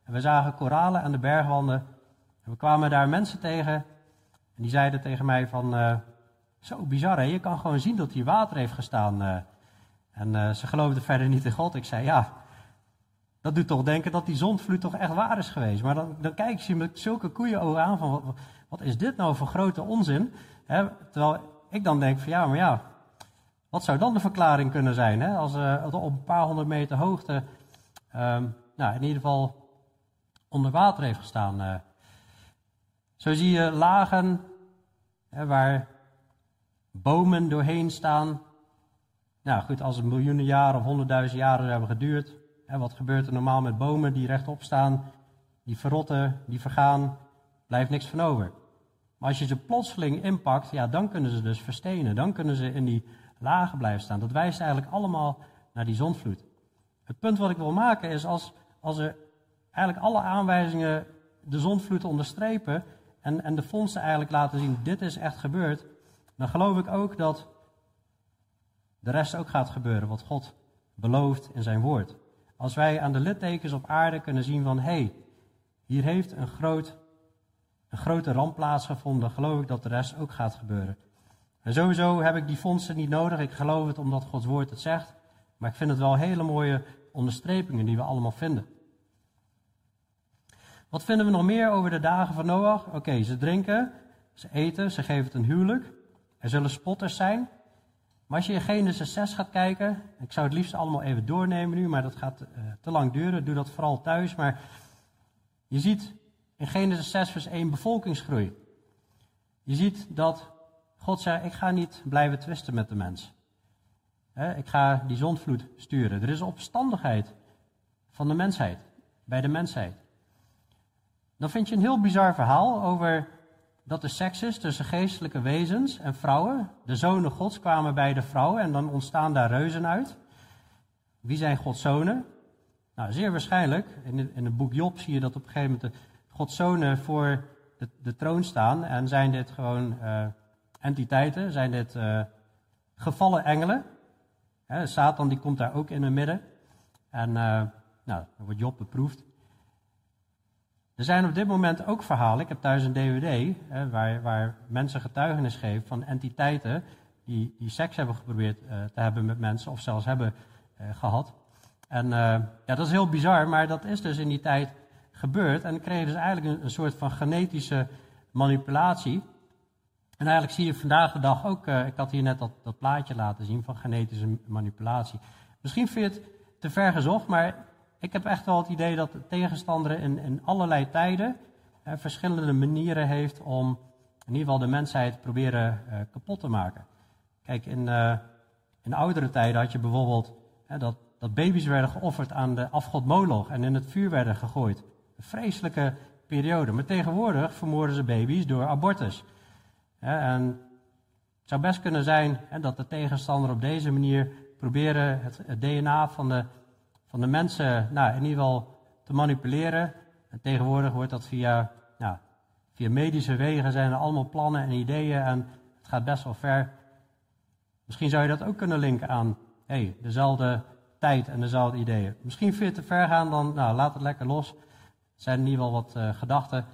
En we zagen koralen aan de bergwanden. En we kwamen daar mensen tegen. En die zeiden tegen mij van, uh, zo bizar hè, je kan gewoon zien dat hier water heeft gestaan. Uh, en ze geloofden verder niet in God. Ik zei, ja, dat doet toch denken dat die zondvloed toch echt waar is geweest. Maar dan, dan kijk je met zulke koeienogen aan van, wat, is dit nou voor grote onzin? terwijl ik dan denk van, ja, maar ja, wat zou dan de verklaring kunnen zijn? Als uh, op een paar honderd meter hoogte, um, nou, in ieder geval onder water heeft gestaan. Uh. Zo zie je lagen waar bomen doorheen staan. Nou goed, als het miljoenen jaren of honderdduizend jaren hebben geduurd, wat gebeurt er normaal met bomen die rechtop staan? Die verrotten, die vergaan, blijft niks van over. Maar als je ze plotseling inpakt, ja, dan kunnen ze dus verstenen. Dan kunnen ze in die lagen blijven staan. Dat wijst eigenlijk allemaal naar die zondvloed. Het punt wat ik wil maken is als, als er eigenlijk alle aanwijzingen de zondvloed onderstrepen en, en de fondsen eigenlijk laten zien, dit is echt gebeurd, dan geloof ik ook dat de rest ook gaat gebeuren, wat God belooft in zijn woord. Als wij aan de littekens op aarde kunnen zien van hé, hey, hier heeft een, groot, een grote ramp plaatsgevonden, geloof ik dat de rest ook gaat gebeuren. En sowieso heb ik die fondsen niet nodig. Ik geloof het omdat Gods woord het zegt. Maar ik vind het wel hele mooie onderstrepingen die we allemaal vinden. Wat vinden we nog meer over de dagen van Noach? Oké, ze drinken, ze eten, ze geven het een huwelijk. Er zullen spotters zijn. Maar als je in Genesis 6 gaat kijken, ik zou het liefst allemaal even doornemen nu, maar dat gaat uh, te lang duren. Doe dat vooral thuis. Maar je ziet in Genesis 6 vers 1 bevolkingsgroei. Je ziet dat God zegt, ik ga niet blijven twisten met de mens. ik ga die zondvloed sturen. Er is opstandigheid van de mensheid, bij de mensheid. Dan vind je een heel bizar verhaal over dat er seks is tussen geestelijke wezens en vrouwen. De zonen Gods kwamen bij de vrouwen en dan ontstaan daar reuzen uit. Wie zijn Gods zonen? Nou, zeer waarschijnlijk, in, het, in het boek Job zie je dat op een gegeven moment de Gods zonen voor de, de troon staan. En zijn dit gewoon uh, entiteiten? Zijn dit uh, gevallen engelen? Satan die komt daar ook in het midden. En uh, nou, dan wordt Job beproefd. Er zijn op dit moment ook verhalen, ik heb thuis een dvd, hè, waar, waar, mensen getuigenis geven van entiteiten die, die seks hebben geprobeerd uh, te hebben met mensen, of zelfs hebben uh, gehad. En uh, ja, dat is heel bizar, maar dat is dus in die tijd gebeurd. En kregen dus eigenlijk een, een, soort van genetische manipulatie. En eigenlijk zie je vandaag de dag ook, ik had hier net dat, dat plaatje laten zien van genetische manipulatie. Misschien vind je het te ver gezocht, maar ik heb echt wel het idee dat de tegenstander in, allerlei tijden eh, verschillende manieren heeft om in ieder geval de mensheid proberen eh, kapot te maken. Kijk, in, uh, in oudere tijden had je bijvoorbeeld dat, dat baby's werden geofferd aan de afgod Moloch en in het vuur werden gegooid. Een vreselijke periode. Maar tegenwoordig vermoorden ze baby's door abortus. en het zou best kunnen zijn dat de tegenstander op deze manier proberen het DNA van de van de mensen nou, in ieder geval te manipuleren. En tegenwoordig wordt dat via, nou, via medische wegen zijn er allemaal plannen en ideeën en het gaat best wel ver. Misschien zou je dat ook kunnen linken aan hey, dezelfde tijd en dezelfde ideeën. Misschien je het te ver gaan, dan nou, laat het lekker los. Het zijn in ieder geval wat uh, gedachten.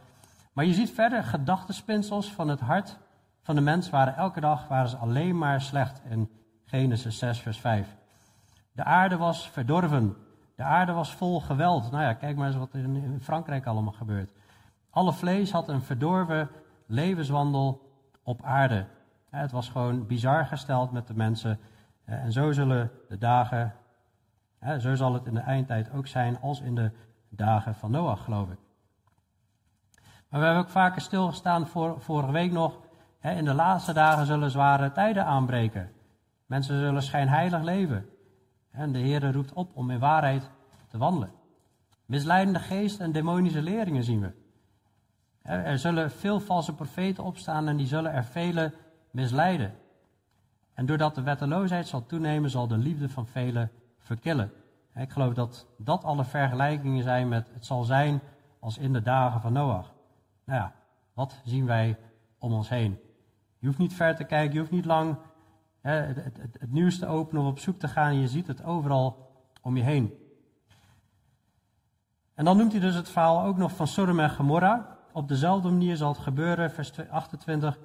Maar je ziet verder, gedachtenspinsels van het hart van de mens waren elke dag waren ze alleen maar slecht in Genesis 6, vers 5. De aarde was verdorven. De aarde was vol geweld. Nou ja, kijk maar eens wat er in Frankrijk allemaal gebeurt. Alle vlees had een verdorven levenswandel op aarde. Het was gewoon bizar gesteld met de mensen. En zo zullen de dagen, zo zal het in de eindtijd ook zijn als in de dagen van Noach, geloof ik. Maar we hebben ook vaker stilgestaan voor, vorige week nog. In de laatste dagen zullen zware tijden aanbreken. Mensen zullen schijnheilig leven. En de Heer roept op om in waarheid te wandelen. Misleidende geest en demonische leringen zien we. Er zullen veel valse profeten opstaan en die zullen er vele misleiden. En doordat de wetteloosheid zal toenemen, zal de liefde van velen verkillen. Ik geloof dat dat alle vergelijkingen zijn met het zal zijn als in de dagen van Noach. Nou ja, wat zien wij om ons heen? Je hoeft niet ver te kijken, je hoeft niet lang het, het, het, nieuws te openen of op zoek te gaan. Je ziet het overal om je heen. En dan noemt hij dus het verhaal ook nog van Sodom en Gomorra. Op dezelfde manier zal het gebeuren, vers 28.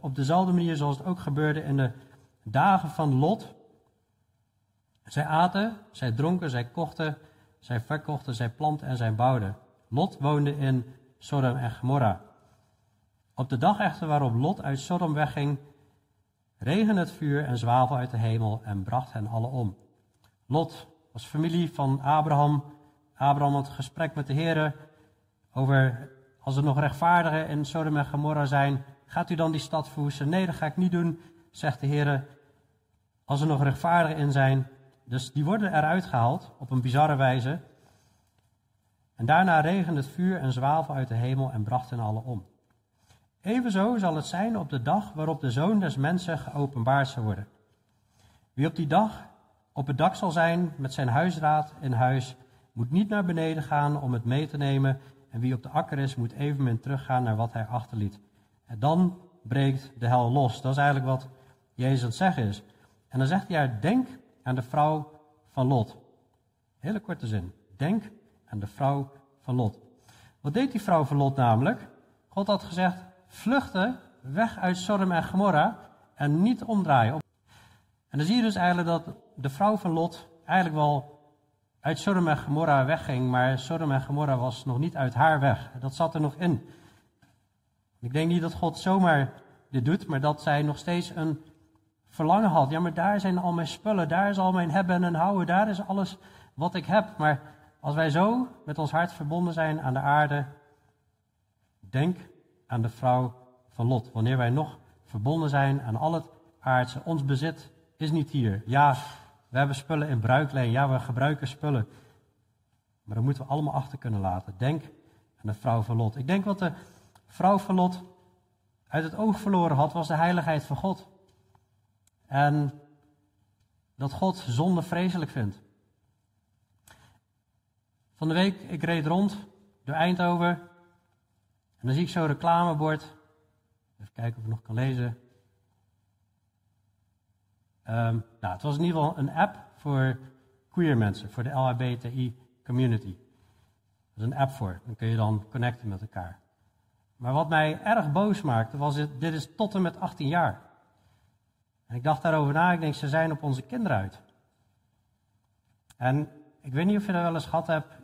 Op dezelfde manier zoals het ook gebeurde in de dagen van Lot. Zij aten, zij dronken, zij kochten, zij verkochten, zij planten en zij bouwden. Lot woonde in Sodom en Gomorra. Op de dag echter waarop Lot uit Sodom wegging, regen het vuur en zwavel uit de hemel en bracht hen alle om. Lot was familie van Abraham. Abraham had gesprek met de Heer over als er nog rechtvaardigen in Sodom en Gomorra zijn, gaat u dan die stad verwoesten? Nee, dat ga ik niet doen, zegt de Heer. Als er nog rechtvaardigen in zijn. Dus die worden eruit gehaald op een bizarre wijze. En daarna regende het vuur en zwavel uit de hemel en bracht hen alle om. Evenzo zal het zijn op de dag waarop de zoon des mensen geopenbaard zal worden. Wie op die dag op het dak zal zijn met zijn huisraad in huis, moet niet naar beneden gaan om het mee te nemen. En wie op de akker is, moet evenmin teruggaan naar wat hij achterliet. En dan breekt de hel los. Dat is eigenlijk wat Jezus aan zeggen is. En dan zegt hij denk aan de vrouw van Lot. Hele korte zin. Denk aan de vrouw van Lot. Wat deed die vrouw van Lot namelijk? God had gezegd, vluchten weg uit Sodom en Gomorra en niet omdraaien. En dan zie je dus eigenlijk dat de vrouw van Lot eigenlijk wel uit Sodom en Gomorra wegging, maar Sodom en Gomorra was nog niet uit haar weg. Dat zat er nog in. Ik denk niet dat God zomaar dit doet, maar dat zij nog steeds een verlangen had. Ja, maar daar zijn al mijn spullen, daar is al mijn hebben en houden, daar is alles wat ik heb. Maar als wij zo met ons hart verbonden zijn aan de aarde, denk aan de vrouw van Lot. Wanneer wij nog verbonden zijn aan al het aardse, ons bezit is niet hier. Ja, we hebben spullen in bruikleen, ja, we gebruiken spullen. Maar dat moeten we allemaal achter kunnen laten. Denk aan de vrouw van Lot. Ik denk wat de vrouw van Lot uit het oog verloren had, was de heiligheid van God. En dat God zonde vreselijk vindt. Van de week, ik reed rond door Eindhoven. En dan zie ik zo'n reclamebord. Even kijken of ik nog kan lezen. Um, nou, het was in ieder geval een app voor queer mensen, voor de LHBTI community. Er is een app voor. Dan kun je dan connecten met elkaar. Maar wat mij erg boos maakte, was dit, is tot en met 18 jaar. En ik dacht daarover na, ik denk, ze zijn op onze kinderen uit. En ik weet niet of je dat wel eens gehad hebt.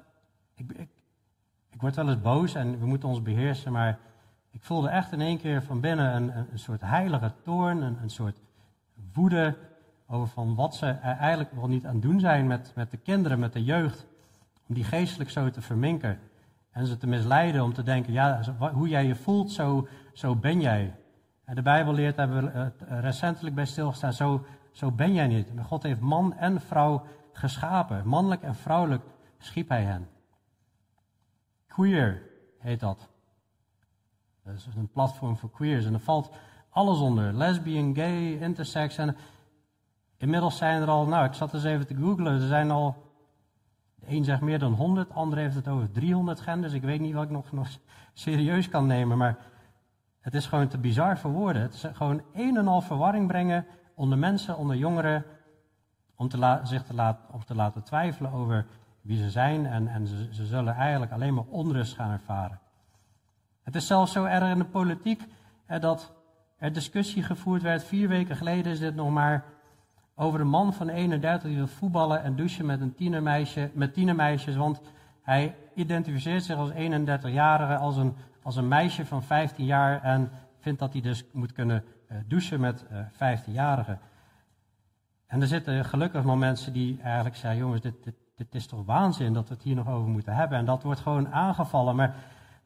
Ik, ik word wel eens boos en we moeten ons beheersen, maar ik voelde echt in één keer van binnen een, een, soort heilige toorn, een, soort woede over van wat ze eigenlijk wel niet aan doen zijn met, met de kinderen, met de jeugd, om die geestelijk zo te verminken en ze te misleiden om te denken, ja, hoe jij je voelt, zo, zo ben jij. En de Bijbel leert, hebben we recentelijk bij stilgestaan, zo, zo ben jij niet. God heeft man en vrouw geschapen. Mannelijk en vrouwelijk schiep hij hen. Queer heet dat. Dat is een platform voor queers. En er valt alles onder. Lesbian, gay, intersex. En inmiddels zijn er al, nou ik zat eens even te googlen, er zijn al, de een zegt meer dan 100, de ander heeft het over 300 genders. Ik weet niet wat ik nog, nog [LAUGHS] serieus kan nemen, maar het is gewoon te bizar voor woorden. Het is gewoon een en al verwarring brengen onder mensen, onder jongeren, om te zich te, laten, om te laten twijfelen over wie ze zijn en, en ze, ze zullen eigenlijk alleen maar onrust gaan ervaren. Het is zelfs zo erg in de politiek dat er discussie gevoerd werd. Vier weken geleden is dit nog maar over een man van 31 die wil voetballen en douchen met een tienermeisje, met tienermeisjes. Want hij identificeert zich als 31-jarige, als een, als een meisje van 15 jaar en vindt dat hij dus moet kunnen uh, douchen met uh, 15-jarigen. En er zitten gelukkig wel mensen die eigenlijk zeggen, jongens, dit, dit is toch waanzin dat we het hier nog over moeten hebben. En dat wordt gewoon aangevallen. Maar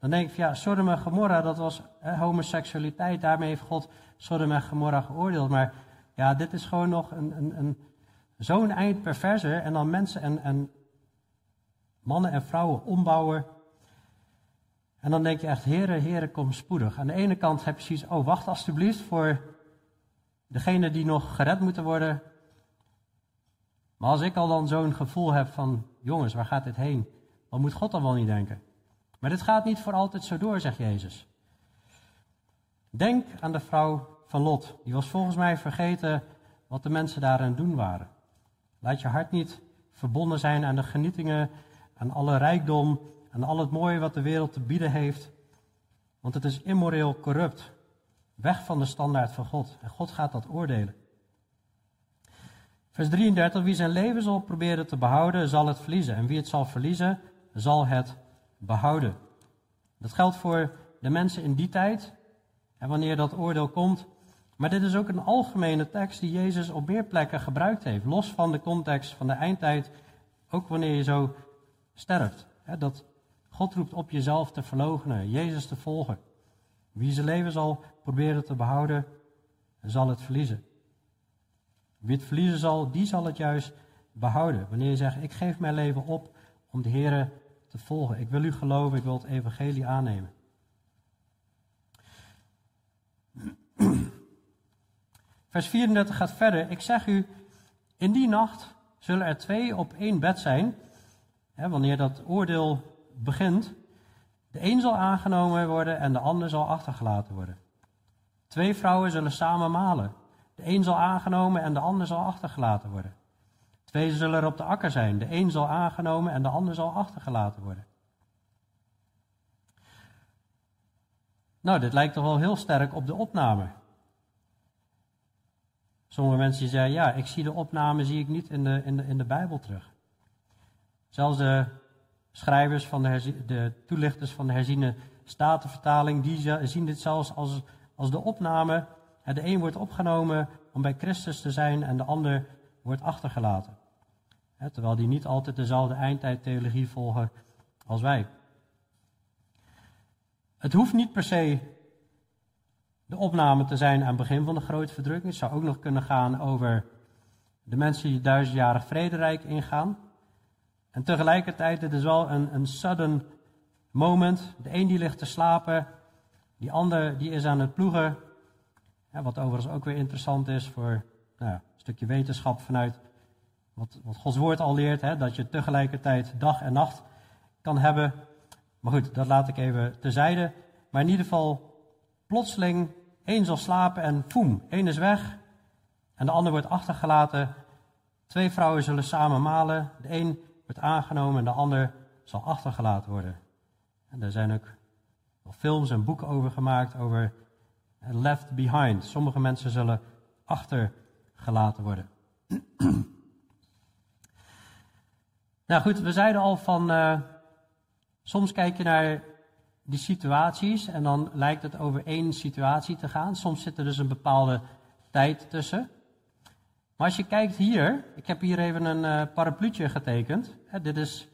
dan denk ik, ja, Sodom en Gomorra, dat was homoseksualiteit. Daarmee heeft God Sodom en Gomorra geoordeeld. Maar ja, dit is gewoon nog een, een, een zo'n eind perverser. En dan mensen en, en mannen en vrouwen ombouwen. En dan denk je echt, heren, heren, kom spoedig. Aan de ene kant heb je zoiets, oh, wacht alstublieft voor degene die nog gered moeten worden. Maar als ik al dan zo'n gevoel heb van, jongens, waar gaat dit heen? Dan moet God dan wel niet denken. Maar dit gaat niet voor altijd zo door, zegt Jezus. Denk aan de vrouw van Lot. Die was volgens mij vergeten wat de mensen daar aan het doen waren. Laat je hart niet verbonden zijn aan de genietingen, aan alle rijkdom, aan al het mooie wat de wereld te bieden heeft. Want het is immoreel corrupt. Weg van de standaard van God. En God gaat dat oordelen. Vers 33. Wie zijn leven zal proberen te behouden, zal het verliezen. En wie het zal verliezen, zal het behouden. Dat geldt voor de mensen in die tijd. En wanneer dat oordeel komt. Maar dit is ook een algemene tekst die Jezus op meer plekken gebruikt heeft. Los van de context van de eindtijd. Ook wanneer je zo sterft. Dat God roept op jezelf te verloochenen, Jezus te volgen. Wie zijn leven zal proberen te behouden, zal het verliezen. Wie het verliezen zal, die zal het juist behouden. Wanneer je zegt, ik geef mijn leven op om de Heer te volgen. Ik wil u geloven, ik wil het evangelie aannemen. [CLEARS THROAT] Vers 34 gaat verder. Ik zeg u, in die nacht zullen er twee op één bed zijn. Hè, wanneer dat oordeel begint. De een zal aangenomen worden en de ander zal achtergelaten worden. Twee vrouwen zullen samen malen. De een zal aangenomen en de ander zal achtergelaten worden. Twee zullen er op de akker zijn. De een zal aangenomen en de ander zal achtergelaten worden. Nou, dit lijkt toch wel heel sterk op de opname. Sommige mensen zeggen, ja, ik zie de opname zie ik niet in de, in de, in de Bijbel terug. Zelfs de schrijvers van de, de toelichters van de herziene statenvertaling, die zien dit zelfs als, als de opname. De een wordt opgenomen om bij Christus te zijn en de ander wordt achtergelaten. Terwijl die niet altijd dezelfde eindtijdtheologie volgen als wij. Het hoeft niet per se de opname te zijn aan het begin van de grote verdrukking. Het zou ook nog kunnen gaan over de mensen die duizendjarig vrederijk ingaan. En tegelijkertijd, het is wel een, een sudden moment. De een die ligt te slapen, die ander die is aan het ploegen. Wat overigens ook weer interessant is voor nou een stukje wetenschap vanuit wat, wat Gods woord al leert. Hè, dat je tegelijkertijd dag en nacht kan hebben. Maar goed, dat laat ik even terzijde. Maar in ieder geval, plotseling, één zal slapen en foem, één is weg. En de ander wordt achtergelaten. Twee vrouwen zullen samen malen. De een wordt aangenomen en de ander zal achtergelaten worden. En er zijn ook films en boeken over gemaakt over left behind. Sommige mensen zullen achtergelaten worden. [CLEARS THROAT] nou goed, we zeiden al van, uh, soms kijk je naar die situaties en dan lijkt het over één situatie te gaan. Soms zit er dus een bepaalde tijd tussen. Maar als je kijkt hier, ik heb hier even een uh, parapluutje getekend. Hè, dit is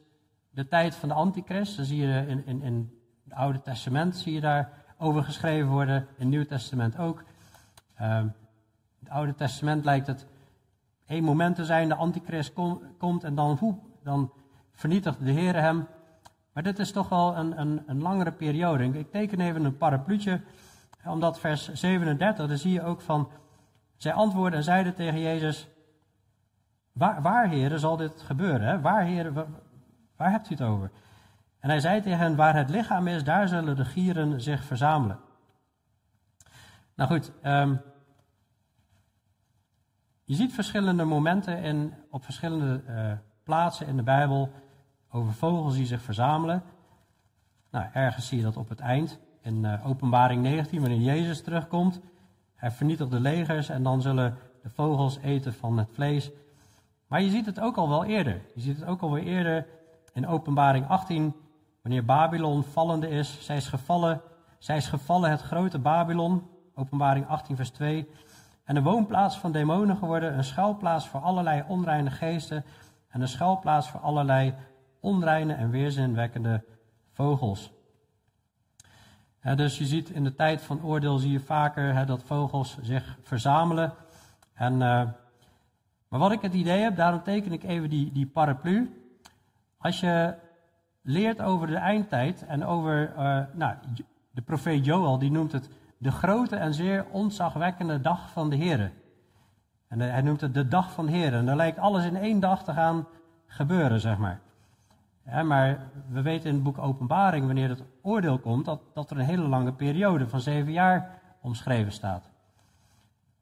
de tijd van de antichrist. Dat zie je in, in, in het Oude Testament zie je daar over geschreven worden. In het Nieuwe Testament ook. Uh, in het Oude Testament lijkt het één moment te zijn, de antichrist komt en dan, dan vernietigt de Heer hem. Maar dit is toch wel een, een, langere periode. Ik teken even een parapluutje, omdat vers 37, daar zie je ook van zij antwoordden en zeiden tegen Jezus: Waar, waar zal dit gebeuren? Waar, heren, waar hebt u het over? En hij zei tegen hen: Waar het lichaam is, daar zullen de gieren zich verzamelen. Nou goed, um, je ziet verschillende momenten in, op verschillende uh, plaatsen in de Bijbel over vogels die zich verzamelen. Nou, ergens zie je dat op het eind, in uh, Openbaring 19, wanneer Jezus terugkomt. Hij vernietigt de legers en dan zullen de vogels eten van het vlees. Maar je ziet het ook al wel eerder. Je ziet het ook al wel eerder in Openbaring 18, wanneer Babylon vallende is, zij is gevallen, zij is gevallen het grote Babylon, Openbaring 18 vers 2, en een woonplaats van demonen geworden, een schuilplaats voor allerlei onreine geesten en een schuilplaats voor allerlei onreine en weerzinwekkende vogels. dus je ziet in de tijd van oordeel zie je vaker dat vogels zich verzamelen. En, uh, maar wat ik het idee heb, daarom teken ik even die, die paraplu. Als je leert over de eindtijd en over, uh, nou, de profeet Joel, die noemt het de grote en zeer ontzagwekkende dag van de Heer. En hij noemt het de dag van de Heer. En dan lijkt alles in één dag te gaan gebeuren, zeg maar. Maar we weten in het boek Openbaring, wanneer het oordeel komt, dat, dat er een hele lange periode van zeven jaar omschreven staat.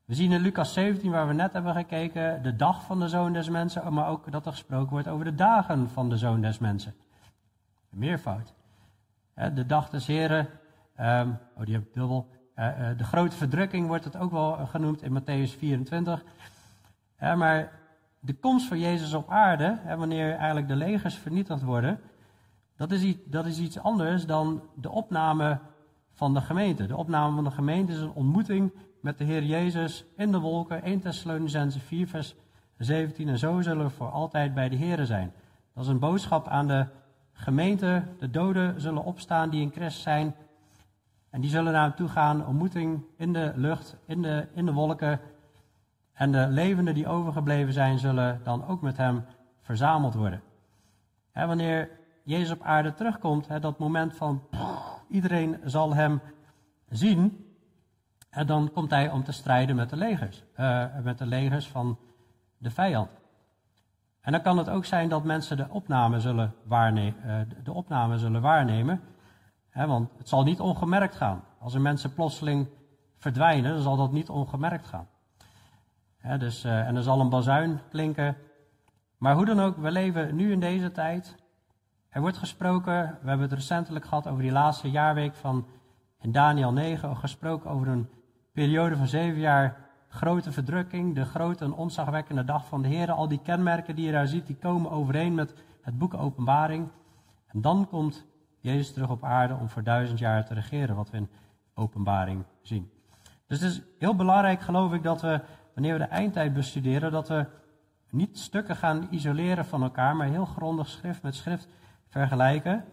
We zien in Lucas 17, waar we net hebben gekeken, de dag van de zoon des mensen, maar ook dat er gesproken wordt over de dagen van de zoon des mensen. Meervoud. De dag des Heren, um, oh die heb ik dubbel. Uh, uh, de grote verdrukking wordt het ook wel genoemd in Matthäus 24. Uh, maar de komst van Jezus op aarde, wanneer eigenlijk de legers vernietigd worden, dat is, iets, dat is iets anders dan de opname van de gemeente. De opname van de gemeente is een ontmoeting met de Heer Jezus in de wolken. 1 Thessalonicense 4 vers 17. En zo zullen we voor altijd bij de Heer zijn. Dat is een boodschap aan de gemeente. De doden zullen opstaan die in Christus zijn. En die zullen naar hem toe gaan. Ontmoeting in de lucht, in de, in de wolken. En de levenden die overgebleven zijn, zullen dan ook met hem verzameld worden. wanneer Jezus op aarde terugkomt, dat moment van iedereen zal hem zien. En dan komt hij om te strijden met de legers. Uh, met de legers van de vijand. En dan kan het ook zijn dat mensen de opname zullen, uh, de zullen waarnemen. want het zal niet ongemerkt gaan. Als er mensen plotseling verdwijnen, dan zal dat niet ongemerkt gaan dus, uh, en er zal een bazuin klinken. Maar hoe dan ook, we leven nu in deze tijd. Er wordt gesproken, we hebben het recentelijk gehad over die laatste jaarweek van Daniel 9, gesproken over een periode van zeven jaar grote verdrukking, de grote en onzagwekkende dag van de Heer. Al die kenmerken die je daar ziet, die komen overeen met het boek Openbaring. En dan komt Jezus terug op aarde om voor duizend jaar te regeren, wat we in Openbaring zien. Dus het is heel belangrijk, geloof ik, dat we wanneer we de eindtijd bestuderen, dat we niet stukken gaan isoleren van elkaar, maar heel grondig schrift met schrift vergelijken.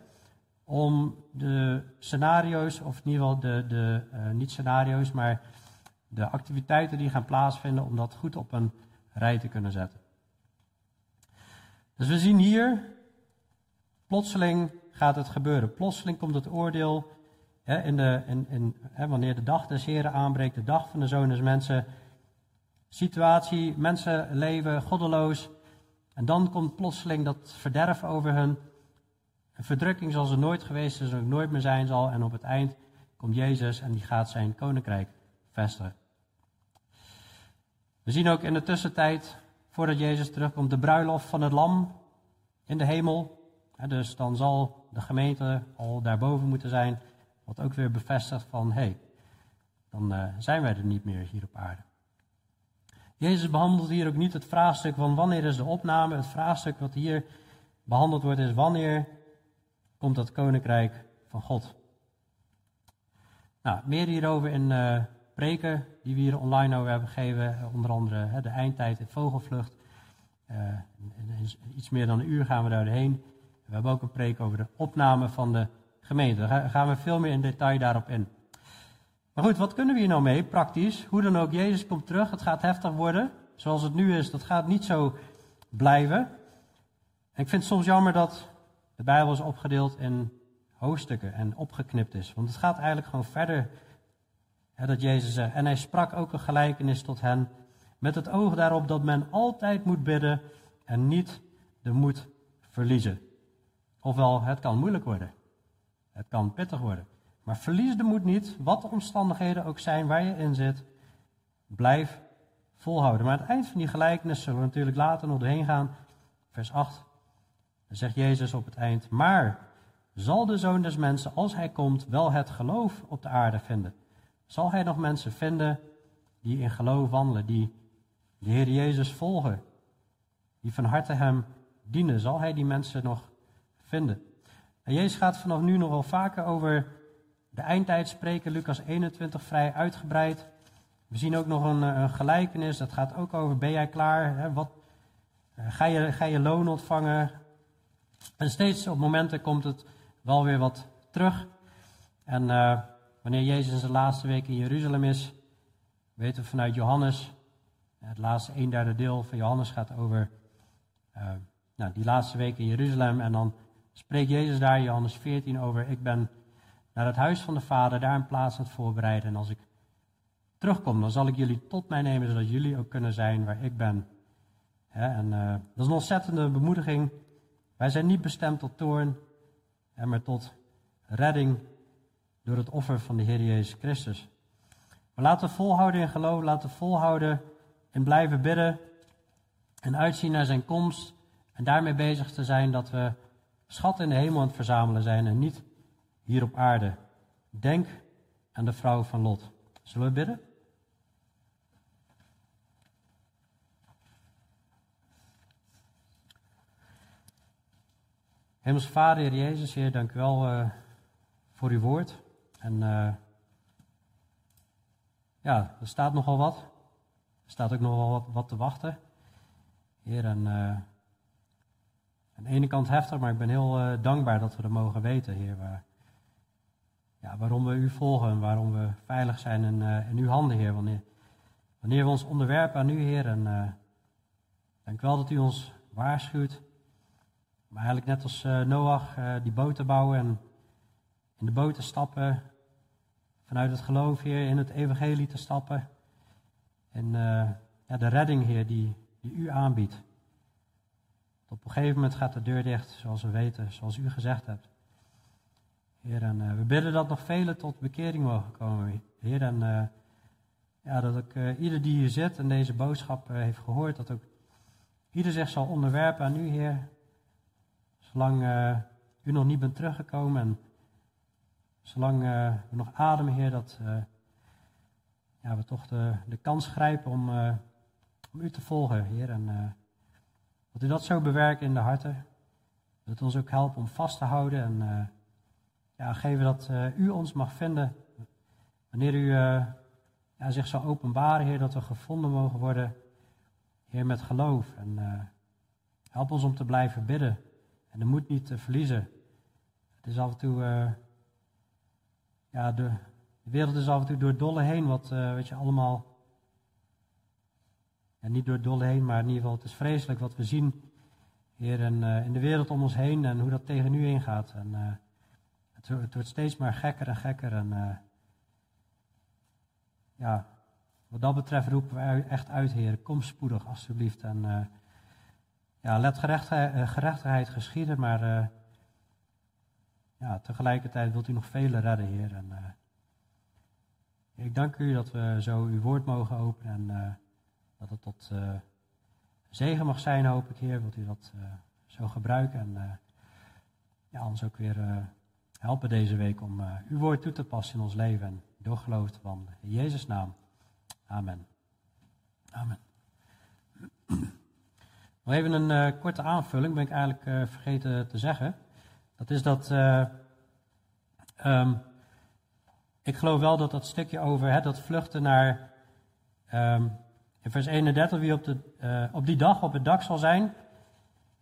Om de scenario's, of in ieder geval de, de uh, niet scenario's, maar de activiteiten die gaan plaatsvinden, om dat goed op een rij te kunnen zetten. Dus we zien hier, plotseling gaat het gebeuren. Plotseling komt het oordeel. Hè, in de, in, in, hè, wanneer de dag des Heren aanbreekt, de dag van de Zoon des Mensen, situatie, mensen leven goddeloos. En dan komt plotseling dat verderf over hun. Een verdrukking zoals er nooit geweest is en ook nooit meer zijn zal. En op het eind komt Jezus en die gaat zijn koninkrijk vestigen. We zien ook in de tussentijd, voordat Jezus terugkomt, de bruiloft van het lam in de hemel. Dus dan zal de gemeente al daarboven moeten zijn. Wat ook weer bevestigt van, hé, hey, dan uh, zijn wij er niet meer hier op aarde. Jezus behandelt hier ook niet het vraagstuk van wanneer is de opname. Het vraagstuk wat hier behandeld wordt is wanneer komt dat koninkrijk van God. Nou, meer hierover in uh, preken die we hier online over hebben gegeven. Onder andere hè, de eindtijd in vogelvlucht. Uh, iets meer dan een uur gaan we daar doorheen. We hebben ook een preek over de opname van de gemeente. Daar gaan we veel meer in detail daarop in. Maar goed, wat kunnen we hier nou mee, praktisch? Hoe dan ook, Jezus komt terug, het gaat heftig worden. Zoals het nu is, dat gaat niet zo blijven. En ik vind het soms jammer dat de Bijbel is opgedeeld in hoofdstukken en opgeknipt is. Want het gaat eigenlijk gewoon verder. Dat Jezus zegt, en hij sprak ook een gelijkenis tot hen, met het oog daarop dat men altijd moet bidden en niet de moed verliezen. Ofwel, het kan moeilijk worden. Het kan pittig worden. Maar verlies de moed niet, wat de omstandigheden ook zijn waar je in zit. Blijf volhouden. Maar aan het eind van die gelijkenis zullen we natuurlijk later nog doorheen gaan. Vers 8. Dan zegt Jezus op het eind: Maar zal de zoon des mensen, als hij komt, wel het geloof op de aarde vinden? Zal hij nog mensen vinden die in geloof wandelen, die de Heer Jezus volgen, die van harte hem dienen? Zal hij die mensen nog vinden. En Jezus gaat vanaf nu nog wel vaker over de eindtijd spreken, Lucas 21 vrij uitgebreid. We zien ook nog een, gelijkenis, dat gaat ook over, ben jij klaar? Hè? Wat, uh, ga, je, ga je loon ontvangen? En steeds op momenten komt het wel weer wat terug. En uh, wanneer Jezus in zijn laatste week in Jeruzalem is, weten we vanuit Johannes, het laatste een derde deel van Johannes gaat over uh, nou, die laatste week in Jeruzalem. En dan spreekt Jezus daar, Johannes 14, over: Ik ben naar het huis van de Vader, daar een plaats aan het voorbereiden. En als ik terugkom, dan zal ik jullie tot mij nemen, zodat jullie ook kunnen zijn waar ik ben. en uh, dat is een ontzettende bemoediging. Wij zijn niet bestemd tot toorn, maar tot redding door het offer van de Heer Jezus Christus. Maar laten we volhouden in geloof, laten we volhouden in blijven bidden en uitzien naar zijn komst. En daarmee bezig te zijn dat we schat in de hemel aan het verzamelen zijn en niet hier op aarde. Denk aan de vrouw van Lot. Zullen we bidden? Hemelse Vader, Heer Jezus, Heer, dank u wel uh, voor uw woord. En uh, ja, er staat nogal wat. Er staat ook nogal wat, wat te wachten. Heer, en uh, aan de ene kant heftig, maar ik ben heel dankbaar dat we dat mogen weten, Heer. Ja, waarom we u volgen en waarom we veilig zijn in, in uw handen, Heer. Wanneer, wanneer we ons onderwerpen aan u, Heer. En dank wel dat u ons waarschuwt. Maar eigenlijk net als Noach die boten bouwen en in de boten stappen. Vanuit het geloof, Heer, in het evangelie te stappen. En uh, ja, de redding, Heer, die, die u aanbiedt. Op een gegeven moment gaat de deur dicht, zoals we weten, zoals u gezegd hebt. Heer, en we bidden dat nog velen tot bekering mogen komen. Heer, en ja, dat ook ieder die hier zit en deze boodschap heeft gehoord, dat ook ieder zich zal onderwerpen aan u, Heer. Zolang uh, u nog niet bent teruggekomen en zolang uh, we nog ademen, Heer, dat uh, ja, we toch de, de kans grijpen om, om u te volgen, Heer. En dat u dat zo bewerkt in de harten. Dat het ons ook helpt om vast te houden en ja, geven dat u ons mag vinden. Wanneer u ja, zich zal openbaren, Heer, dat we gevonden mogen worden, Heer, met geloof. En help ons om te blijven bidden. En de moed niet te verliezen. Het is af en toe, ja, de, wereld is af en toe door dolle heen, wat, uh, weet je, allemaal, ja, niet door dolle heen, maar in ieder geval, het is vreselijk wat we zien, hier in, uh, in de wereld om ons heen en hoe dat tegen nu ingaat. En het, het, wordt steeds maar gekker en gekker en ja, wat dat betreft roepen we echt uit, Heer, kom spoedig alstublieft en ja, let gerechtigheid, eh, gerechtigheid geschieden, maar ja, tegelijkertijd wilt u nog vele redden, Heer. En, uh, ik dank u dat we zo uw woord mogen openen en uh, dat het tot zegen mag zijn, hoop ik, Heer. Wilt u dat zo gebruiken en ons ook weer helpen deze week om uw woord toe te passen in ons leven en door geloof te wandelen. In Jezus' naam. Amen. Amen. [CLEARS THROAT] Nog even een korte aanvulling, ben ik eigenlijk vergeten te zeggen. Dat is dat. Uh, um, ik geloof wel dat dat stukje over hè, dat vluchten naar. Um, in vers 31, wie op, de, op die dag op het dak zal zijn.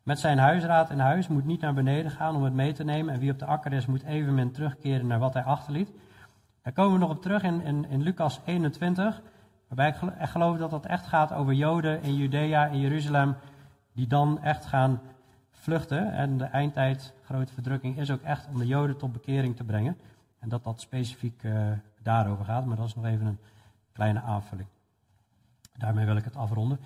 Met zijn huisraad in huis moet niet naar beneden gaan om het mee te nemen. En wie op de akker is, moet evenmin terugkeren naar wat hij achterliet. Daar komen we nog op terug in, in, in Lucas 21. Waarbij ik geloof dat dat echt gaat over Joden in Judea, in Jeruzalem die dan echt gaan vluchten. En de eindtijd, grote verdrukking, is ook echt om de Joden tot bekering te brengen. En dat dat specifiek uh, daarover gaat, maar dat is nog even een kleine aanvulling. Daarmee wil ik het afronden.